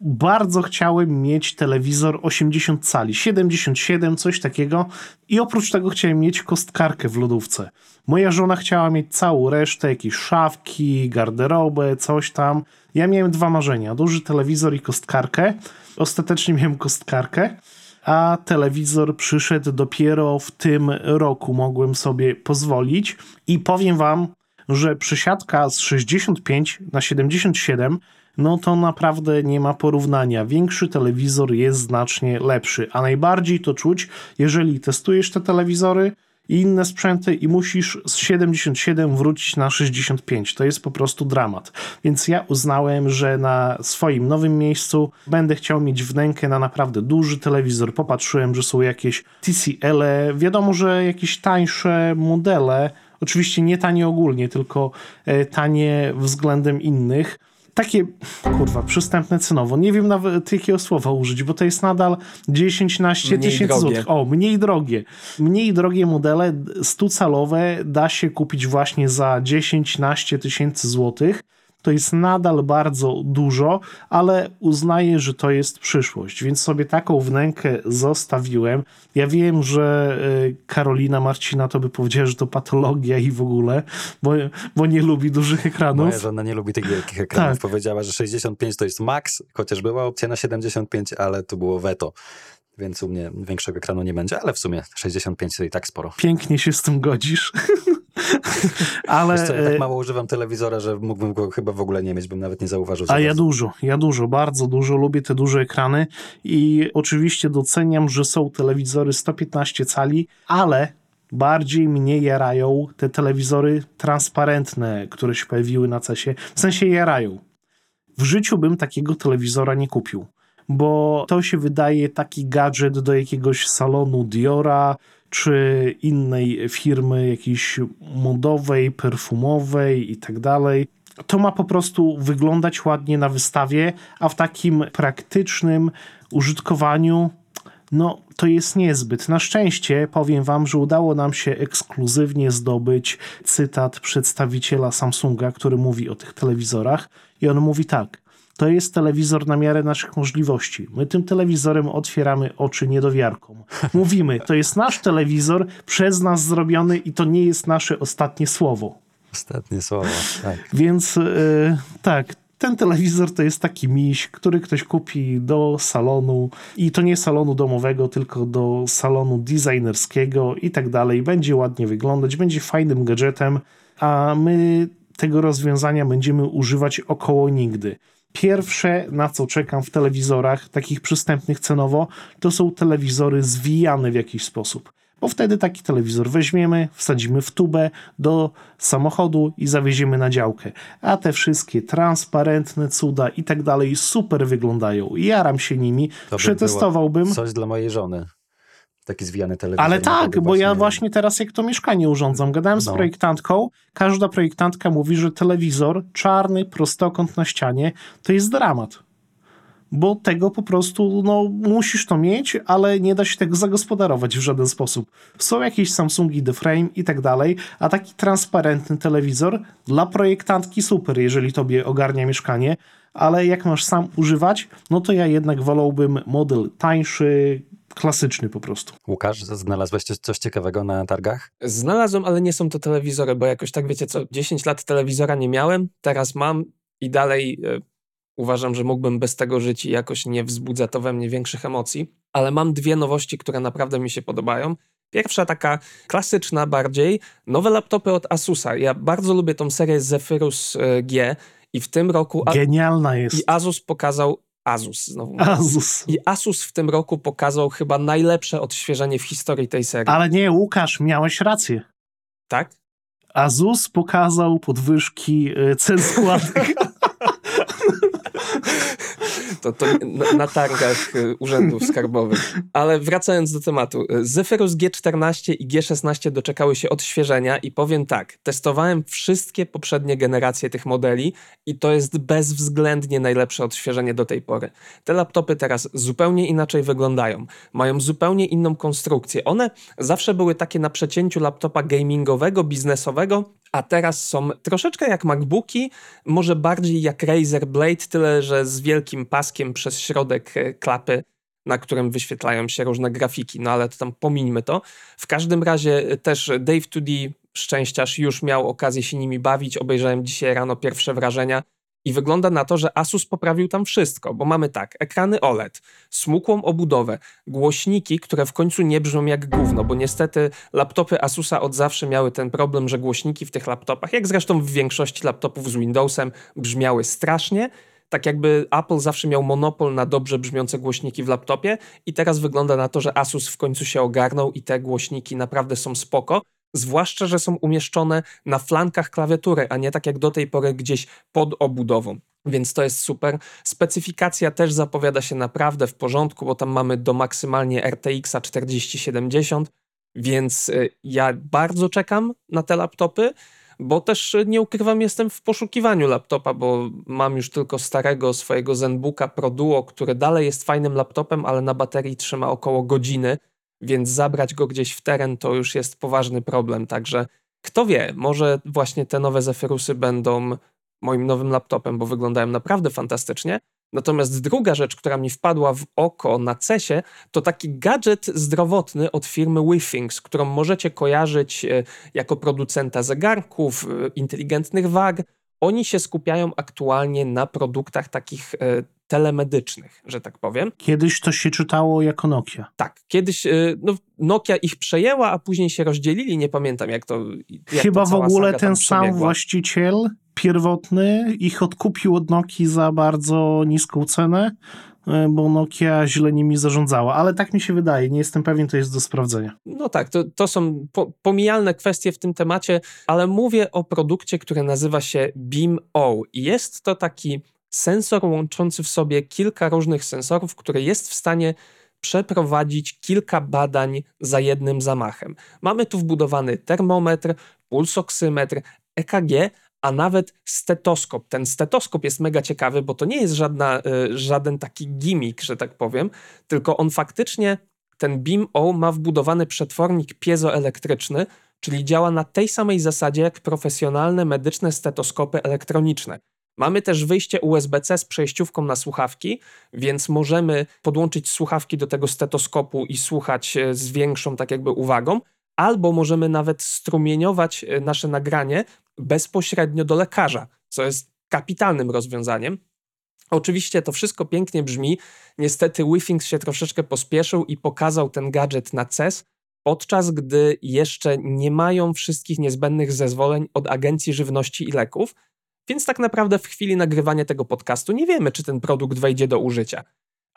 bardzo chciałem mieć telewizor 80 cali, 77, coś takiego. I oprócz tego chciałem mieć kostkarkę w lodówce. Moja żona chciała mieć całą resztę, jakieś szafki, garderobę, coś tam. Ja miałem dwa marzenia: duży telewizor i kostkarkę. Ostatecznie miałem kostkarkę, a telewizor przyszedł dopiero w tym roku. Mogłem sobie pozwolić i powiem wam, że przesiadka z 65 na 77 no to naprawdę nie ma porównania. Większy telewizor jest znacznie lepszy, a najbardziej to czuć, jeżeli testujesz te telewizory i inne sprzęty i musisz z 77 wrócić na 65. To jest po prostu dramat. Więc ja uznałem, że na swoim nowym miejscu będę chciał mieć wnękę na naprawdę duży telewizor. Popatrzyłem, że są jakieś TCL, -e. wiadomo, że jakieś tańsze modele, oczywiście nie tanie ogólnie, tylko e, tanie względem innych takie, kurwa, przystępne cenowo. Nie wiem nawet jakiego słowa użyć, bo to jest nadal 10-11 tysięcy złotych. O, mniej drogie. Mniej drogie modele 100-calowe da się kupić właśnie za 10-11 tysięcy złotych to jest nadal bardzo dużo, ale uznaję, że to jest przyszłość, więc sobie taką wnękę zostawiłem. Ja wiem, że y, Karolina Marcina to by powiedziała, że to patologia i w ogóle, bo, bo nie lubi dużych ekranów. Moja żona nie lubi tych wielkich ekranów. Tak. Powiedziała, że 65 to jest maks, chociaż była opcja na 75, ale tu było weto więc u mnie większego ekranu nie będzie, ale w sumie 65 to i tak sporo. Pięknie się z tym godzisz. ale... co, ja tak e, mało używam telewizora, że mógłbym go chyba w ogóle nie mieć, bym nawet nie zauważył. A ja dużo, ja dużo, bardzo dużo, lubię te duże ekrany i oczywiście doceniam, że są telewizory 115 cali, ale bardziej mnie jarają te telewizory transparentne, które się pojawiły na CESie. W sensie jarają. W życiu bym takiego telewizora nie kupił bo to się wydaje taki gadżet do jakiegoś salonu Diora czy innej firmy jakiejś modowej, perfumowej i tak dalej. To ma po prostu wyglądać ładnie na wystawie, a w takim praktycznym użytkowaniu no to jest niezbyt. Na szczęście powiem wam, że udało nam się ekskluzywnie zdobyć cytat przedstawiciela Samsunga, który mówi o tych telewizorach i on mówi tak to jest telewizor na miarę naszych możliwości. My tym telewizorem otwieramy oczy niedowiarkom. Mówimy, to jest nasz telewizor, przez nas zrobiony i to nie jest nasze ostatnie słowo. Ostatnie słowo, tak. Więc yy, tak, ten telewizor to jest taki miś, który ktoś kupi do salonu i to nie salonu domowego, tylko do salonu designerskiego i tak dalej. Będzie ładnie wyglądać, będzie fajnym gadżetem, a my tego rozwiązania będziemy używać około nigdy. Pierwsze, na co czekam w telewizorach, takich przystępnych cenowo, to są telewizory zwijane w jakiś sposób. Bo wtedy taki telewizor weźmiemy, wsadzimy w tubę do samochodu i zawieziemy na działkę. A te wszystkie transparentne cuda i tak dalej super wyglądają. Jaram się nimi, to przetestowałbym. Coś dla mojej żony taki zwijany telewizor. Ale tak, bo ja właśnie teraz jak to mieszkanie urządzam, gadałem z no. projektantką, każda projektantka mówi, że telewizor czarny, prostokąt na ścianie to jest dramat. Bo tego po prostu, no, musisz to mieć, ale nie da się tego zagospodarować w żaden sposób. Są jakieś Samsungi The Frame i tak dalej, a taki transparentny telewizor dla projektantki super, jeżeli tobie ogarnia mieszkanie, ale jak masz sam używać, no to ja jednak wolałbym model tańszy, klasyczny po prostu. Łukasz, znalazłeś coś ciekawego na targach? Znalazłem, ale nie są to telewizory, bo jakoś tak wiecie co, 10 lat telewizora nie miałem, teraz mam i dalej e, uważam, że mógłbym bez tego żyć i jakoś nie wzbudza to we mnie większych emocji, ale mam dwie nowości, które naprawdę mi się podobają. Pierwsza taka klasyczna bardziej, nowe laptopy od Asusa. Ja bardzo lubię tą serię Zephyrus e, G I w tym roku... Genialna jest. I Asus pokazał Asus znowu. Asus. I Asus w tym roku pokazał chyba najlepsze odświeżenie w historii tej serii. Ale nie, Łukasz, miałeś rację. Tak? Asus pokazał podwyżki y, cen składek. To, to na, na, targach y, urzędów skarbowych. Ale wracając do tematu. Zephyrus G14 i G16 doczekały się odświeżenia i powiem tak, testowałem wszystkie poprzednie generacje tych modeli i to jest bezwzględnie najlepsze odświeżenie do tej pory. Te laptopy teraz zupełnie inaczej wyglądają. Mają zupełnie inną konstrukcję. One zawsze były takie na przecięciu laptopa gamingowego, biznesowego, a teraz są troszeczkę jak MacBooki, może bardziej jak Razer Blade, tyle że z wielkim paskiem przez środek e, klapy, na którym wyświetlają się różne grafiki, no ale to tam pomińmy to. W każdym razie e, też Dave 2D, szczęściarz, już miał okazję się nimi bawić, obejrzałem dzisiaj rano pierwsze wrażenia i wygląda na to, że Asus poprawił tam wszystko, bo mamy tak, ekrany OLED, smukłą obudowę, głośniki, które w końcu nie brzmią jak gówno, bo niestety laptopy Asusa od zawsze miały ten problem, że głośniki w tych laptopach, jak zresztą w większości laptopów z Windowsem, brzmiały strasznie, tak jakby Apple zawsze miał monopol na dobrze brzmiące głośniki w laptopie i teraz wygląda na to, że Asus w końcu się ogarnął i te głośniki naprawdę są spoko. Zwłaszcza, że są umieszczone na flankach klawiatury, a nie tak jak do tej pory gdzieś pod obudową. Więc to jest super. Specyfikacja też zapowiada się naprawdę w porządku, bo tam mamy do maksymalnie RTX 4070, więc y, ja bardzo czekam na te laptopy, bo też y, nie ukrywam, jestem w poszukiwaniu laptopa, bo mam już tylko starego swojego ZenBooka Pro Duo, który dalej jest fajnym laptopem, ale na baterii trzyma około godziny więc zabrać go gdzieś w teren to już jest poważny problem. Także kto wie, może właśnie te nowe Zephyrusy będą moim nowym laptopem, bo wyglądają naprawdę fantastycznie. Natomiast druga rzecz, która mi wpadła w oko na CESie, to taki gadżet zdrowotny od firmy WeThings, którą możecie kojarzyć e, jako producenta zegarków, e, inteligentnych wag. Oni się skupiają aktualnie na produktach takich e, telemedycznych, że tak powiem. Kiedyś to się czytało jako Nokia. Tak, kiedyś no, Nokia ich przejęła, a później się rozdzielili, nie pamiętam jak to jak Chyba to w ogóle ten sam właściciel pierwotny ich odkupił od Nokii za bardzo niską cenę, y, bo Nokia źle nimi zarządzała, ale tak mi się wydaje, nie jestem pewien, to jest do sprawdzenia. No tak, to, to są po, pomijalne kwestie w tym temacie, ale mówię o produkcie, który nazywa się Beam O i jest to taki sensor łączący w sobie kilka różnych sensorów, który jest w stanie przeprowadzić kilka badań za jednym zamachem. Mamy tu wbudowany termometr, pulsoksymetr, EKG, a nawet stetoskop. Ten stetoskop jest mega ciekawy, bo to nie jest żadna, y, żaden taki gimmick, że tak powiem, tylko on faktycznie, ten BIM-O ma wbudowany przetwornik piezoelektryczny, czyli działa na tej samej zasadzie jak profesjonalne medyczne stetoskopy elektroniczne. Mamy też wyjście USB-C z przejściówką na słuchawki, więc możemy podłączyć słuchawki do tego stetoskopu i słuchać e, z większą tak jakby uwagą, albo możemy nawet strumieniować e, nasze nagranie bezpośrednio do lekarza, co jest kapitalnym rozwiązaniem. Oczywiście to wszystko pięknie brzmi. Niestety WeThings się troszeczkę pospieszył i pokazał ten gadżet na CES, podczas gdy jeszcze nie mają wszystkich niezbędnych zezwoleń od Agencji Żywności i Leków, więc tak naprawdę w chwili nagrywania tego podcastu nie wiemy, czy ten produkt wejdzie do użycia.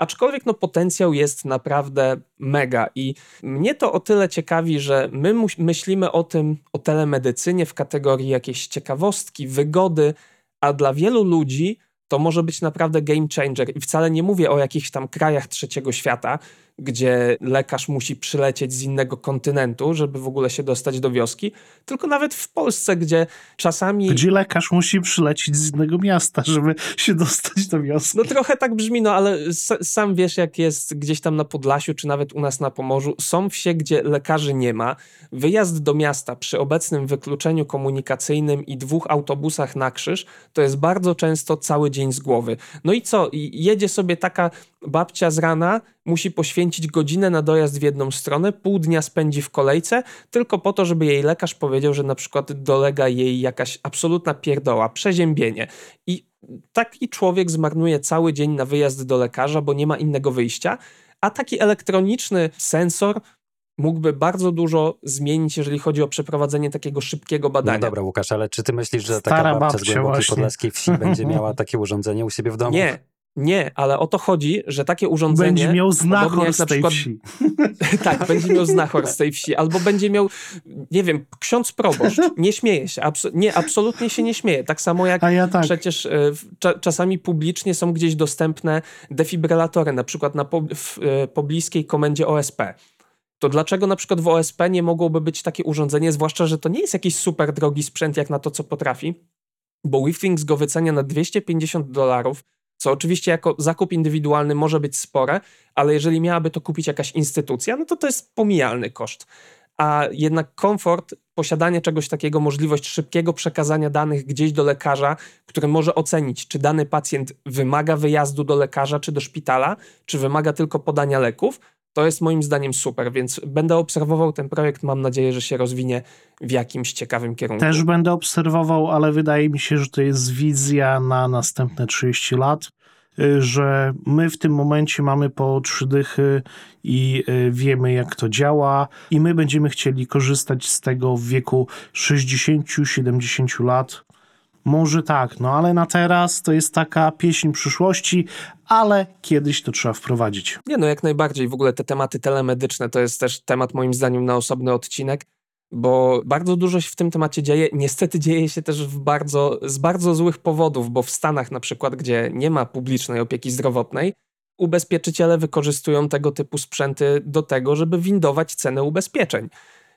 Aczkolwiek no, potencjał jest naprawdę mega i mnie to o tyle ciekawi, że my myślimy o tym, o telemedycynie w kategorii jakiejś ciekawostki, wygody, a dla wielu ludzi to może być naprawdę game changer. I wcale nie mówię o jakichś tam krajach trzeciego świata, gdzie lekarz musi przylecieć z innego kontynentu, żeby w ogóle się dostać do wioski, tylko nawet w Polsce, gdzie czasami... Gdzie lekarz musi przylecieć z innego miasta, żeby się dostać do wioski. No trochę tak brzmi, no ale sam wiesz, jak jest gdzieś tam na Podlasiu, czy nawet u nas na Pomorzu. Są wsie, gdzie lekarzy nie ma. Wyjazd do miasta przy obecnym wykluczeniu komunikacyjnym i dwóch autobusach na krzyż, to jest bardzo często cały dzień z głowy. No i co? Jedzie sobie taka babcia z rana, musi poświęcić godzinę na dojazd w jedną stronę, pół dnia spędzi w kolejce, tylko po to, żeby jej lekarz powiedział, że na przykład dolega jej jakaś absolutna pierdoła, przeziębienie. I taki człowiek zmarnuje cały dzień na wyjazd do lekarza, bo nie ma innego wyjścia, a taki elektroniczny sensor mógłby bardzo dużo zmienić, jeżeli chodzi o przeprowadzenie takiego szybkiego badania. No dobra, Łukasz, ale czy ty myślisz, że Stara taka babcia z babcia głębokiej właśnie. podlaskiej wsi będzie miała takie urządzenie u siebie w domu? Nie, nie, ale o to chodzi, że takie urządzenie... Będzie miał znachor z tej przykład wsi. tak, będzie miał znachor z tej wsi, albo będzie miał, nie wiem, ksiądz proboszcz. Nie śmieje się, abso- nie, absolutnie się nie śmieje. Tak samo jak ja tak. przecież e, cza- czasami publicznie są gdzieś dostępne defibrylatory, na przykład na po, w e, pobliskiej komendzie OSP. To dlaczego na przykład w OSP nie mogłoby być takie urządzenie, zwłaszcza, że to nie jest jakiś super drogi sprzęt jak na to, co potrafi, bo WeThings go wycenia na 250 dolarów, co oczywiście jako zakup indywidualny może być spore, ale jeżeli miałaby to kupić jakaś instytucja, no to to jest pomijalny koszt. A jednak komfort, posiadanie czegoś takiego, możliwość szybkiego przekazania danych gdzieś do lekarza, który może ocenić, czy dany pacjent wymaga wyjazdu do lekarza czy do szpitala, czy wymaga tylko podania leków, to jest moim zdaniem super, więc będę obserwował ten projekt. Mam nadzieję, że się rozwinie w jakimś ciekawym kierunku. Też będę obserwował, ale wydaje mi się, że to jest wizja na następne 30 lat, y, że my w tym momencie mamy po trzy dychy i y, wiemy jak to działa i my będziemy chcieli korzystać z tego w wieku 60-70 lat. Może tak, no ale na teraz to jest taka pieśń przyszłości, ale kiedyś to trzeba wprowadzić. Nie, no jak najbardziej. W ogóle te tematy telemedyczne to jest też temat moim zdaniem na osobny odcinek, bo bardzo dużo się w tym temacie dzieje. Niestety dzieje się też w bardzo, z bardzo złych powodów, bo w Stanach na przykład, gdzie nie ma publicznej opieki zdrowotnej, ubezpieczyciele wykorzystują tego typu sprzęty do tego, żeby windować cenę ubezpieczeń.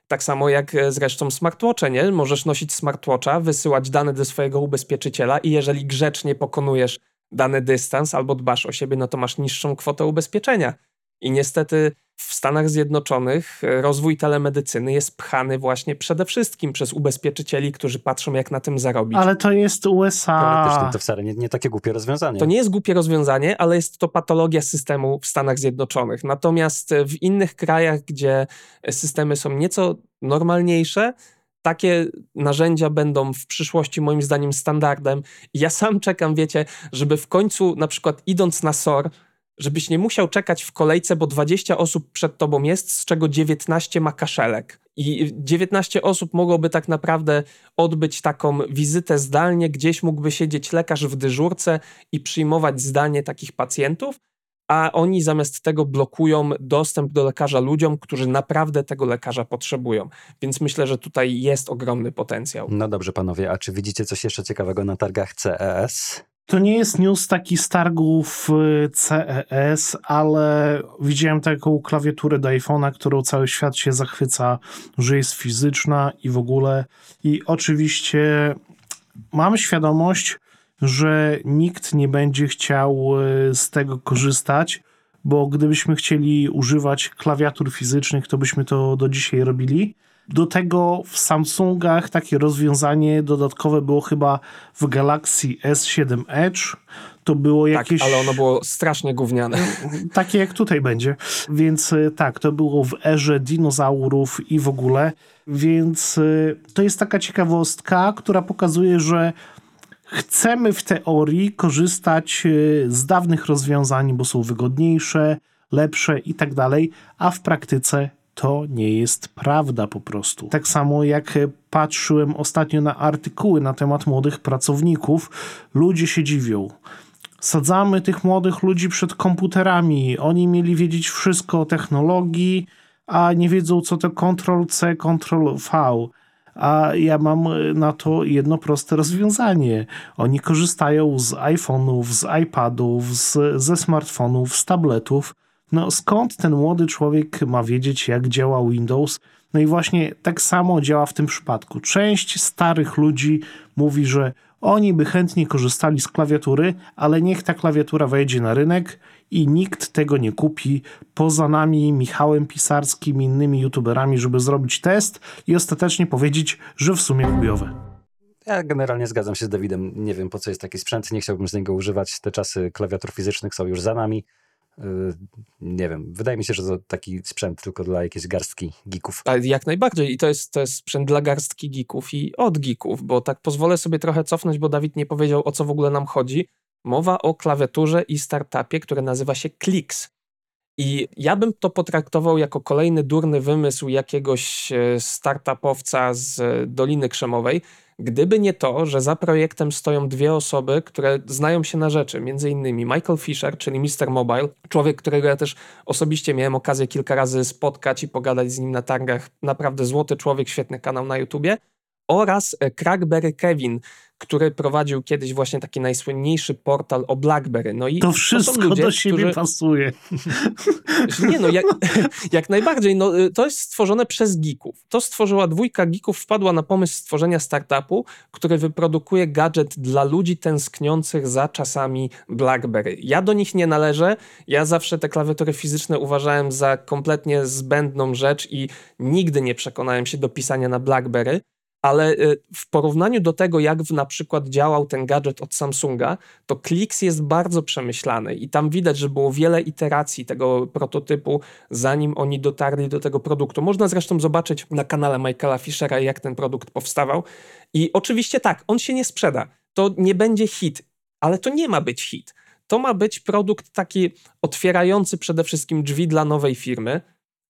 Tak samo jak e, zresztą smartwatche, nie? Możesz nosić smartwatcha, wysyłać dane do swojego ubezpieczyciela i jeżeli grzecznie pokonujesz dany dystans albo dbasz o siebie, no to masz niższą kwotę ubezpieczenia. I niestety w Stanach Zjednoczonych e, rozwój telemedycyny jest pchany właśnie przede wszystkim przez ubezpieczycieli, którzy patrzą jak na tym zarobić. Ale to jest USA. Teoretycznie to wcale nie, nie takie głupie rozwiązanie. To nie jest głupie rozwiązanie, ale jest to patologia systemu w Stanach Zjednoczonych. Natomiast e, w innych krajach, gdzie systemy są nieco normalniejsze, takie narzędzia będą w przyszłości moim zdaniem standardem. Ja sam czekam, wiecie, żeby w końcu na przykład idąc na SOR, żebyś nie musiał czekać w kolejce, bo 20 osób przed tobą jest, z czego 19 ma kaszelek. I 19 osób mogłoby tak naprawdę odbyć taką wizytę zdalnie, gdzieś mógłby siedzieć lekarz w dyżurce i przyjmować zdalnie takich pacjentów, a oni zamiast tego blokują dostęp do lekarza ludziom, którzy naprawdę tego lekarza potrzebują. Więc myślę, że tutaj jest ogromny potencjał. No dobrze, panowie, a czy widzicie coś jeszcze ciekawego na targach CES? To nie jest news taki z targów y, CES, ale widziałem taką klawiaturę do iPhone'a, którą cały świat się zachwyca, że jest fizyczna i w ogóle. I oczywiście mam świadomość, że nikt nie będzie chciał y, z tego korzystać, bo gdybyśmy chcieli używać klawiatur fizycznych, to byśmy to do dzisiaj robili. Do tego w Samsungach takie rozwiązanie dodatkowe było chyba w Galaxy S7 Edge. To było jakieś. Tak, ale ono było strasznie gówniane. Takie jak tutaj będzie. Więc y, tak, to było w erze dinozaurów i w ogóle. Więc y, to jest taka ciekawostka, która pokazuje, że chcemy w teorii korzystać y, z dawnych rozwiązań, bo są wygodniejsze, lepsze i tak dalej, a w praktyce to nie jest prawda po prostu. Tak samo jak y, patrzyłem ostatnio na artykuły na temat młodych pracowników, ludzie się dziwią. Sadzamy tych młodych ludzi przed komputerami. Oni mieli wiedzieć wszystko o technologii, a nie wiedzą, co to Ctrl-C, Ctrl-V. A ja mam y, na to jedno proste rozwiązanie. Oni korzystają z iPhone'ów, z iPadów, z, ze smartfonów, z tabletów. No skąd ten młody człowiek ma wiedzieć, jak działa Windows? No i właśnie tak samo działa w tym przypadku. Część starych ludzi mówi, że oni by chętnie korzystali z klawiatury, ale niech ta klawiatura wejdzie na rynek i nikt tego nie kupi poza nami, Michałem Pisarskim, innymi youtuberami, żeby zrobić test i ostatecznie powiedzieć, że w sumie chujowe. Ja generalnie zgadzam się z Dawidem. Nie wiem, po co jest taki sprzęt. Nie chciałbym z niego używać. Te czasy klawiatur fizycznych są już za nami. Nie wiem. Wydaje mi się, że to taki sprzęt tylko dla jakiejś garstki geeków. A Jak najbardziej. I to jest, to jest sprzęt dla garstki geeków i od geeków, bo tak pozwolę sobie trochę cofnąć, bo Dawid nie powiedział, o co w ogóle nam chodzi. Mowa o klawiaturze i startupie, które nazywa się Klix. I ja bym to potraktował jako kolejny durny wymysł jakiegoś e, startupowca z Doliny Krzemowej, gdyby nie to, że za projektem stoją dwie osoby, które znają się na rzeczy, między innymi Michael Fisher, czyli Mr. Mobile, człowiek, którego ja też osobiście miałem okazję kilka razy spotkać i pogadać z nim na targach, naprawdę złoty człowiek, świetny kanał na YouTubie, oraz e, Crackberry Kevin, który prowadził kiedyś właśnie taki najsłynniejszy portal o BlackBerry. No i to wszystko to ludzie, do siebie którzy... pasuje. Nie no, jak, jak, najbardziej. No, y, to jest stworzone przez geeków. To stworzyła dwójka geeków, wpadła na pomysł stworzenia startupu, który wyprodukuje gadżet dla ludzi tęskniących za czasami BlackBerry. Ja do nich nie należę. Ja zawsze te klawiatury fizyczne uważałem za kompletnie zbędną rzecz i nigdy nie przekonałem się do pisania na BlackBerry ale y, w porównaniu do tego, jak na przykład działał ten gadżet od Samsunga, to Klix jest bardzo przemyślany i tam widać, że było wiele iteracji tego prototypu, zanim oni dotarli do tego produktu. Można zresztą zobaczyć na kanale Michaela Fischera, jak ten produkt powstawał. I oczywiście tak, on się nie sprzeda. To nie będzie hit, ale to nie ma być hit. To ma być produkt taki otwierający przede wszystkim drzwi dla nowej firmy,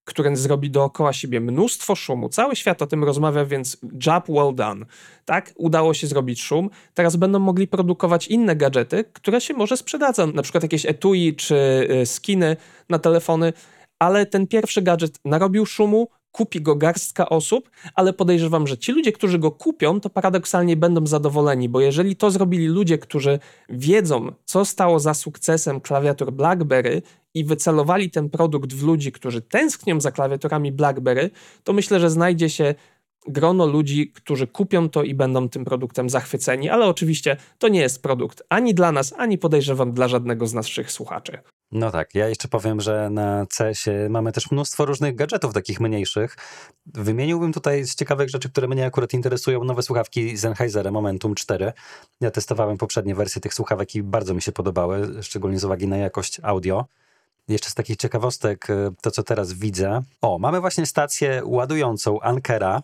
który zrobi dookoła siebie mnóstwo szumu. Cały świat o tym rozmawia, więc job well done. Tak, udało się zrobić szum. Teraz będą mogli produkować inne gadżety, które się może sprzedadzą, na przykład jakieś etui czy y, skiny na telefony, ale ten pierwszy gadżet narobił szumu, kupi go garstka osób, ale podejrzewam, że ci ludzie, którzy go kupią, to paradoksalnie będą zadowoleni, bo jeżeli to zrobili ludzie, którzy wiedzą, co stało za sukcesem klawiatur BlackBerry i wycelowali ten produkt w ludzi, którzy tęsknią za klawiaturami BlackBerry, to myślę, że znajdzie się grono ludzi, którzy kupią to i będą tym produktem zachwyceni, ale oczywiście to nie jest produkt ani dla nas, ani podejrzewam dla żadnego z naszych słuchaczy. No tak, ja jeszcze powiem, że na CS-ie mamy też mnóstwo różnych gadżetów takich mniejszych. Wymieniłbym tutaj z ciekawych rzeczy, które mnie akurat interesują, nowe słuchawki Sennheisera Momentum 4. Ja testowałem poprzednie wersje tych słuchawek i bardzo mi się podobały, szczególnie z uwagi na jakość audio. Jeszcze z takich ciekawostek, to co teraz widzę. O, mamy właśnie stację ładującą Ankera,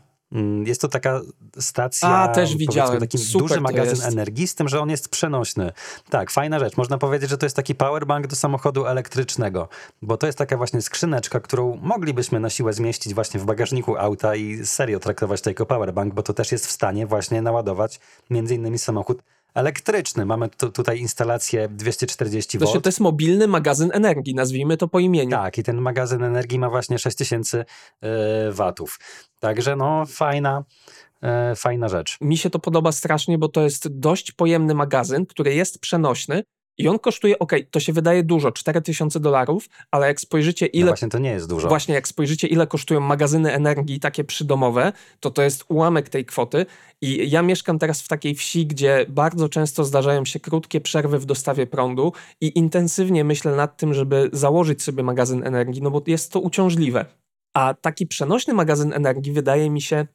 jest to taka stacja, A, też widziałem. taki Super duży magazyn energii, z tym, że on jest przenośny. Tak, fajna rzecz. Można powiedzieć, że to jest taki powerbank do samochodu elektrycznego, bo to jest taka właśnie skrzyneczka, którą moglibyśmy na siłę zmieścić właśnie w bagażniku auta i serio traktować to jako powerbank, bo to też jest w stanie właśnie naładować między innymi samochód elektryczny. Mamy tu, tutaj instalację 240 V. To, to jest mobilny magazyn energii, nazwijmy to po imieniu. Tak, i ten magazyn energii ma właśnie 6000 yy, watów. Także no, fajna, yy, fajna rzecz. Mi się to podoba strasznie, bo to jest dość pojemny magazyn, który jest przenośny, i on kosztuje, ok, to się wydaje dużo, 4000 dolarów, ale jak spojrzycie ile... No właśnie to nie jest dużo. Właśnie, jak spojrzycie ile kosztują magazyny energii takie przydomowe, to to jest ułamek tej kwoty i ja mieszkam teraz w takiej wsi, gdzie bardzo często zdarzają się krótkie przerwy w dostawie prądu i intensywnie myślę nad tym, żeby założyć sobie magazyn energii, no bo jest to uciążliwe. A taki przenośny magazyn energii wydaje mi się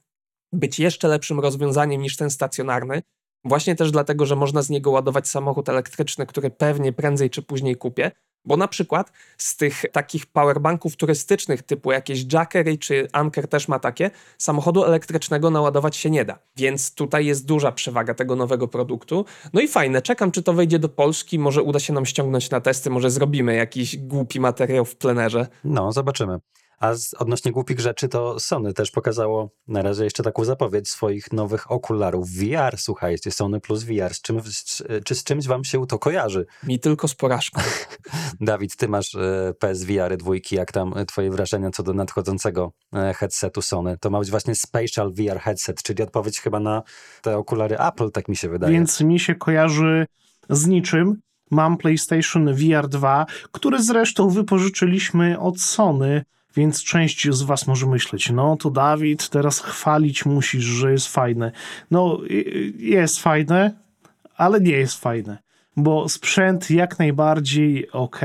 być jeszcze lepszym rozwiązaniem niż ten stacjonarny, Właśnie też dlatego, że można z niego ładować samochód elektryczny, który pewnie prędzej czy później kupię. Bo na przykład z tych takich powerbanków turystycznych typu jakieś Jackery czy Anker też ma takie, samochodu elektrycznego naładować się nie da. Więc tutaj jest duża przewaga tego nowego produktu. No i fajne, czekam czy to wejdzie do Polski, może uda się nam ściągnąć na testy, może zrobimy jakiś głupi materiał w plenerze. No, zobaczymy. A z, odnośnie głupich rzeczy, to Sony też pokazało na razie jeszcze taką zapowiedź swoich nowych okularów VR. Słuchajcie, Sony plus VR. Z czym, czy z czymś wam się to kojarzy? Mi tylko z porażką. Dawid, ty masz e, PSVR dwójki. Jak tam twoje wrażenia co do nadchodzącego e, headsetu Sony? To ma być właśnie Spatial VR headset, czyli odpowiedź chyba na te okulary Apple, tak mi się wydaje. Więc mi się kojarzy z niczym. Mam PlayStation VR 2, który zresztą wypożyczyliśmy od Sony więc część z Was może myśleć, no to Dawid, teraz chwalić musisz, że jest fajne. No, jest fajne, ale nie jest fajne, bo sprzęt jak najbardziej ok,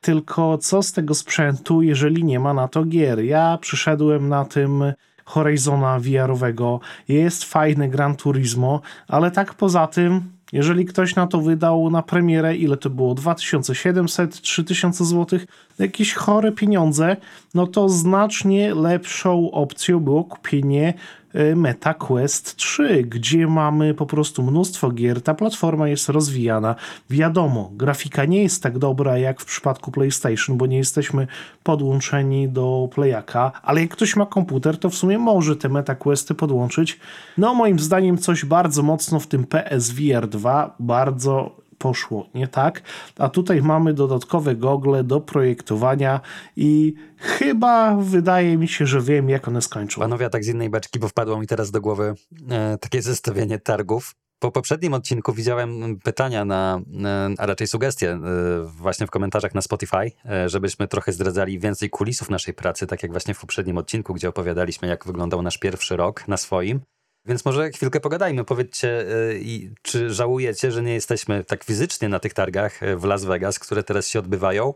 tylko co z tego sprzętu, jeżeli nie ma na to gier? Ja przyszedłem na tym Horizona VR-owego, jest fajne Gran Turismo, ale tak poza tym jeżeli ktoś na to wydał na premierę, ile to było? 2700, 3000 zł, jakieś chore pieniądze, no to znacznie lepszą opcją było kupienie e, Meta Quest 3, gdzie mamy po prostu mnóstwo gier, ta platforma jest rozwijana. Wiadomo, grafika nie jest tak dobra jak w przypadku PlayStation, bo nie jesteśmy podłączeni do Playaka, ale jak ktoś ma komputer, to w sumie może te Meta Questy podłączyć. No moim zdaniem coś bardzo mocno w tym PSVR 2 bardzo poszło nie tak, a tutaj mamy dodatkowe gogle do projektowania i chyba wydaje mi się, że wiem jak one skończą. Panowie, tak z innej beczki, bo wpadło mi teraz do głowy e, takie zestawienie targów. Po poprzednim odcinku widziałem pytania na, e, a raczej sugestie e, właśnie w komentarzach na Spotify, e, żebyśmy trochę zdradzali więcej kulisów naszej pracy, tak jak właśnie w poprzednim odcinku, gdzie opowiadaliśmy, jak wyglądał nasz pierwszy rok na swoim. Więc może chwilkę pogadajmy. Powiedzcie, y, czy żałujecie, że nie jesteśmy tak fizycznie na tych targach y, w Las Vegas, które teraz się odbywają?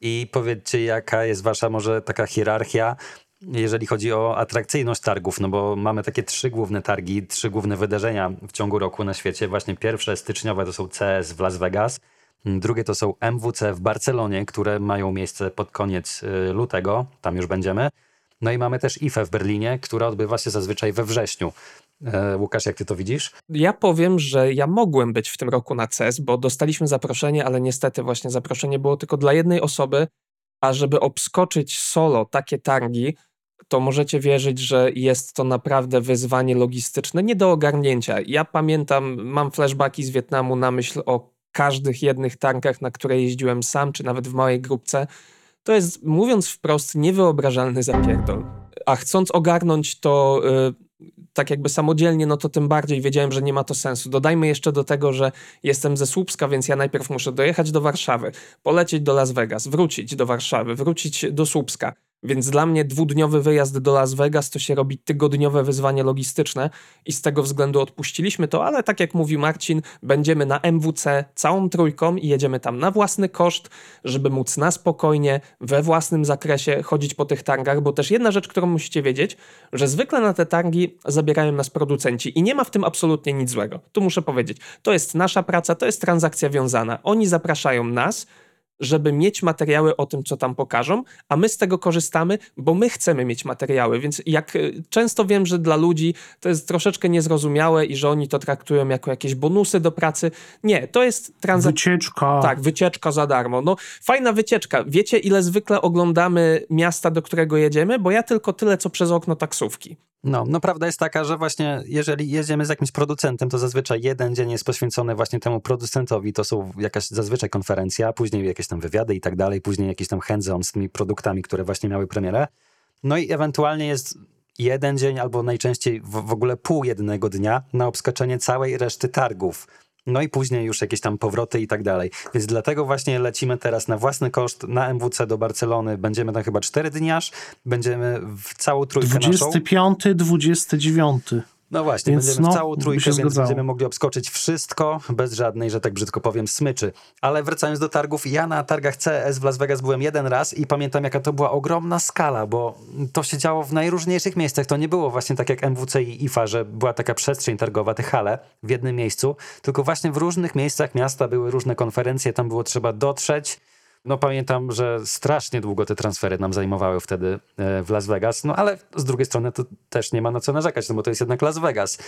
I powiedzcie, jaka jest wasza może taka hierarchia, jeżeli chodzi o atrakcyjność targów, no bo mamy takie trzy główne targi, trzy główne wydarzenia w ciągu roku na świecie. Właśnie pierwsze styczniowe to są CS w Las Vegas, drugie to są MWC w Barcelonie, które mają miejsce pod koniec y, lutego, tam już będziemy. No i mamy też IFE w Berlinie, która odbywa się zazwyczaj we wrześniu. E, Łukasz, jak ty to widzisz? Ja powiem, że ja mogłem być w tym roku na CES, bo dostaliśmy zaproszenie, ale niestety właśnie zaproszenie było tylko dla jednej osoby, a żeby obskoczyć solo takie targi, to możecie wierzyć, że jest to naprawdę wyzwanie logistyczne, nie do ogarnięcia. Ja pamiętam, mam flashbacki z Wietnamu na myśl o każdych jednych targach, na które jeździłem sam, czy nawet w małej grupce. To jest, mówiąc wprost, niewyobrażalny zapierdol. A chcąc ogarnąć to y, tak jakby samodzielnie, no to tym bardziej wiedziałem, że nie ma to sensu. Dodajmy jeszcze do tego, że jestem ze Słupska, więc ja najpierw muszę dojechać do Warszawy, polecieć do Las Vegas, wrócić do Warszawy, wrócić do Słupska. Więc dla mnie dwudniowy wyjazd do Las Vegas to się robi tygodniowe wyzwanie logistyczne i z tego względu odpuściliśmy to, ale tak jak mówi Marcin, będziemy na MWC całą trójką i jedziemy tam na własny koszt, żeby móc na spokojnie, we własnym zakresie chodzić po tych targach, bo też jedna rzecz, którą musicie wiedzieć, że zwykle na te targi zabierają nas producenci i nie ma w tym absolutnie nic złego. Tu muszę powiedzieć, to jest nasza praca, to jest transakcja wiązana. Oni zapraszają nas, żeby mieć materiały o tym, co tam pokażą, a my z tego korzystamy, bo my chcemy mieć materiały. Więc jak y, często wiem, że dla ludzi to jest troszeczkę niezrozumiałe i że oni to traktują jako jakieś bonusy do pracy. Nie, to jest transakcja. Wycieczka. Tak, wycieczka za darmo. No, fajna wycieczka. Wiecie, ile zwykle oglądamy miasta, do którego jedziemy? Bo ja tylko tyle, co przez okno taksówki. No, no prawda jest taka, że właśnie jeżeli jedziemy z jakimś producentem, to zazwyczaj jeden dzień jest poświęcony właśnie temu producentowi, to są jakaś zazwyczaj konferencja, później jakieś tam wywiady i tak dalej, później jakiś tam hands-on z tymi produktami, które właśnie miały premierę. No i ewentualnie jest jeden dzień albo najczęściej w, w ogóle pół jednego dnia na obskoczenie całej reszty targów. No i później już jakieś tam powroty i tak dalej. Więc dlatego właśnie lecimy teraz na własny koszt na MWC do Barcelony. Będziemy tam chyba 4 dni aż. Będziemy w całą trójkę 25, naszą. 29. No właśnie, więc będziemy no, w całą trójkę, więc zgadzało. będziemy mogli obskoczyć wszystko bez żadnej, że tak brzydko powiem, smyczy. Ale wracając do targów, ja na targach CS w Las Vegas byłem jeden raz i pamiętam, jaka to była ogromna skala, bo to się działo w najróżniejszych miejscach. To nie było właśnie tak jak MWC i IFA, że była taka przestrzeń targowa, te hale w jednym miejscu, tylko właśnie w różnych miejscach miasta były różne konferencje, tam było trzeba dotrzeć no pamiętam, że strasznie długo te transfery nam zajmowały wtedy e, w Las Vegas, no ale z drugiej strony to też nie ma na co narzekać, no bo to jest jednak Las Vegas.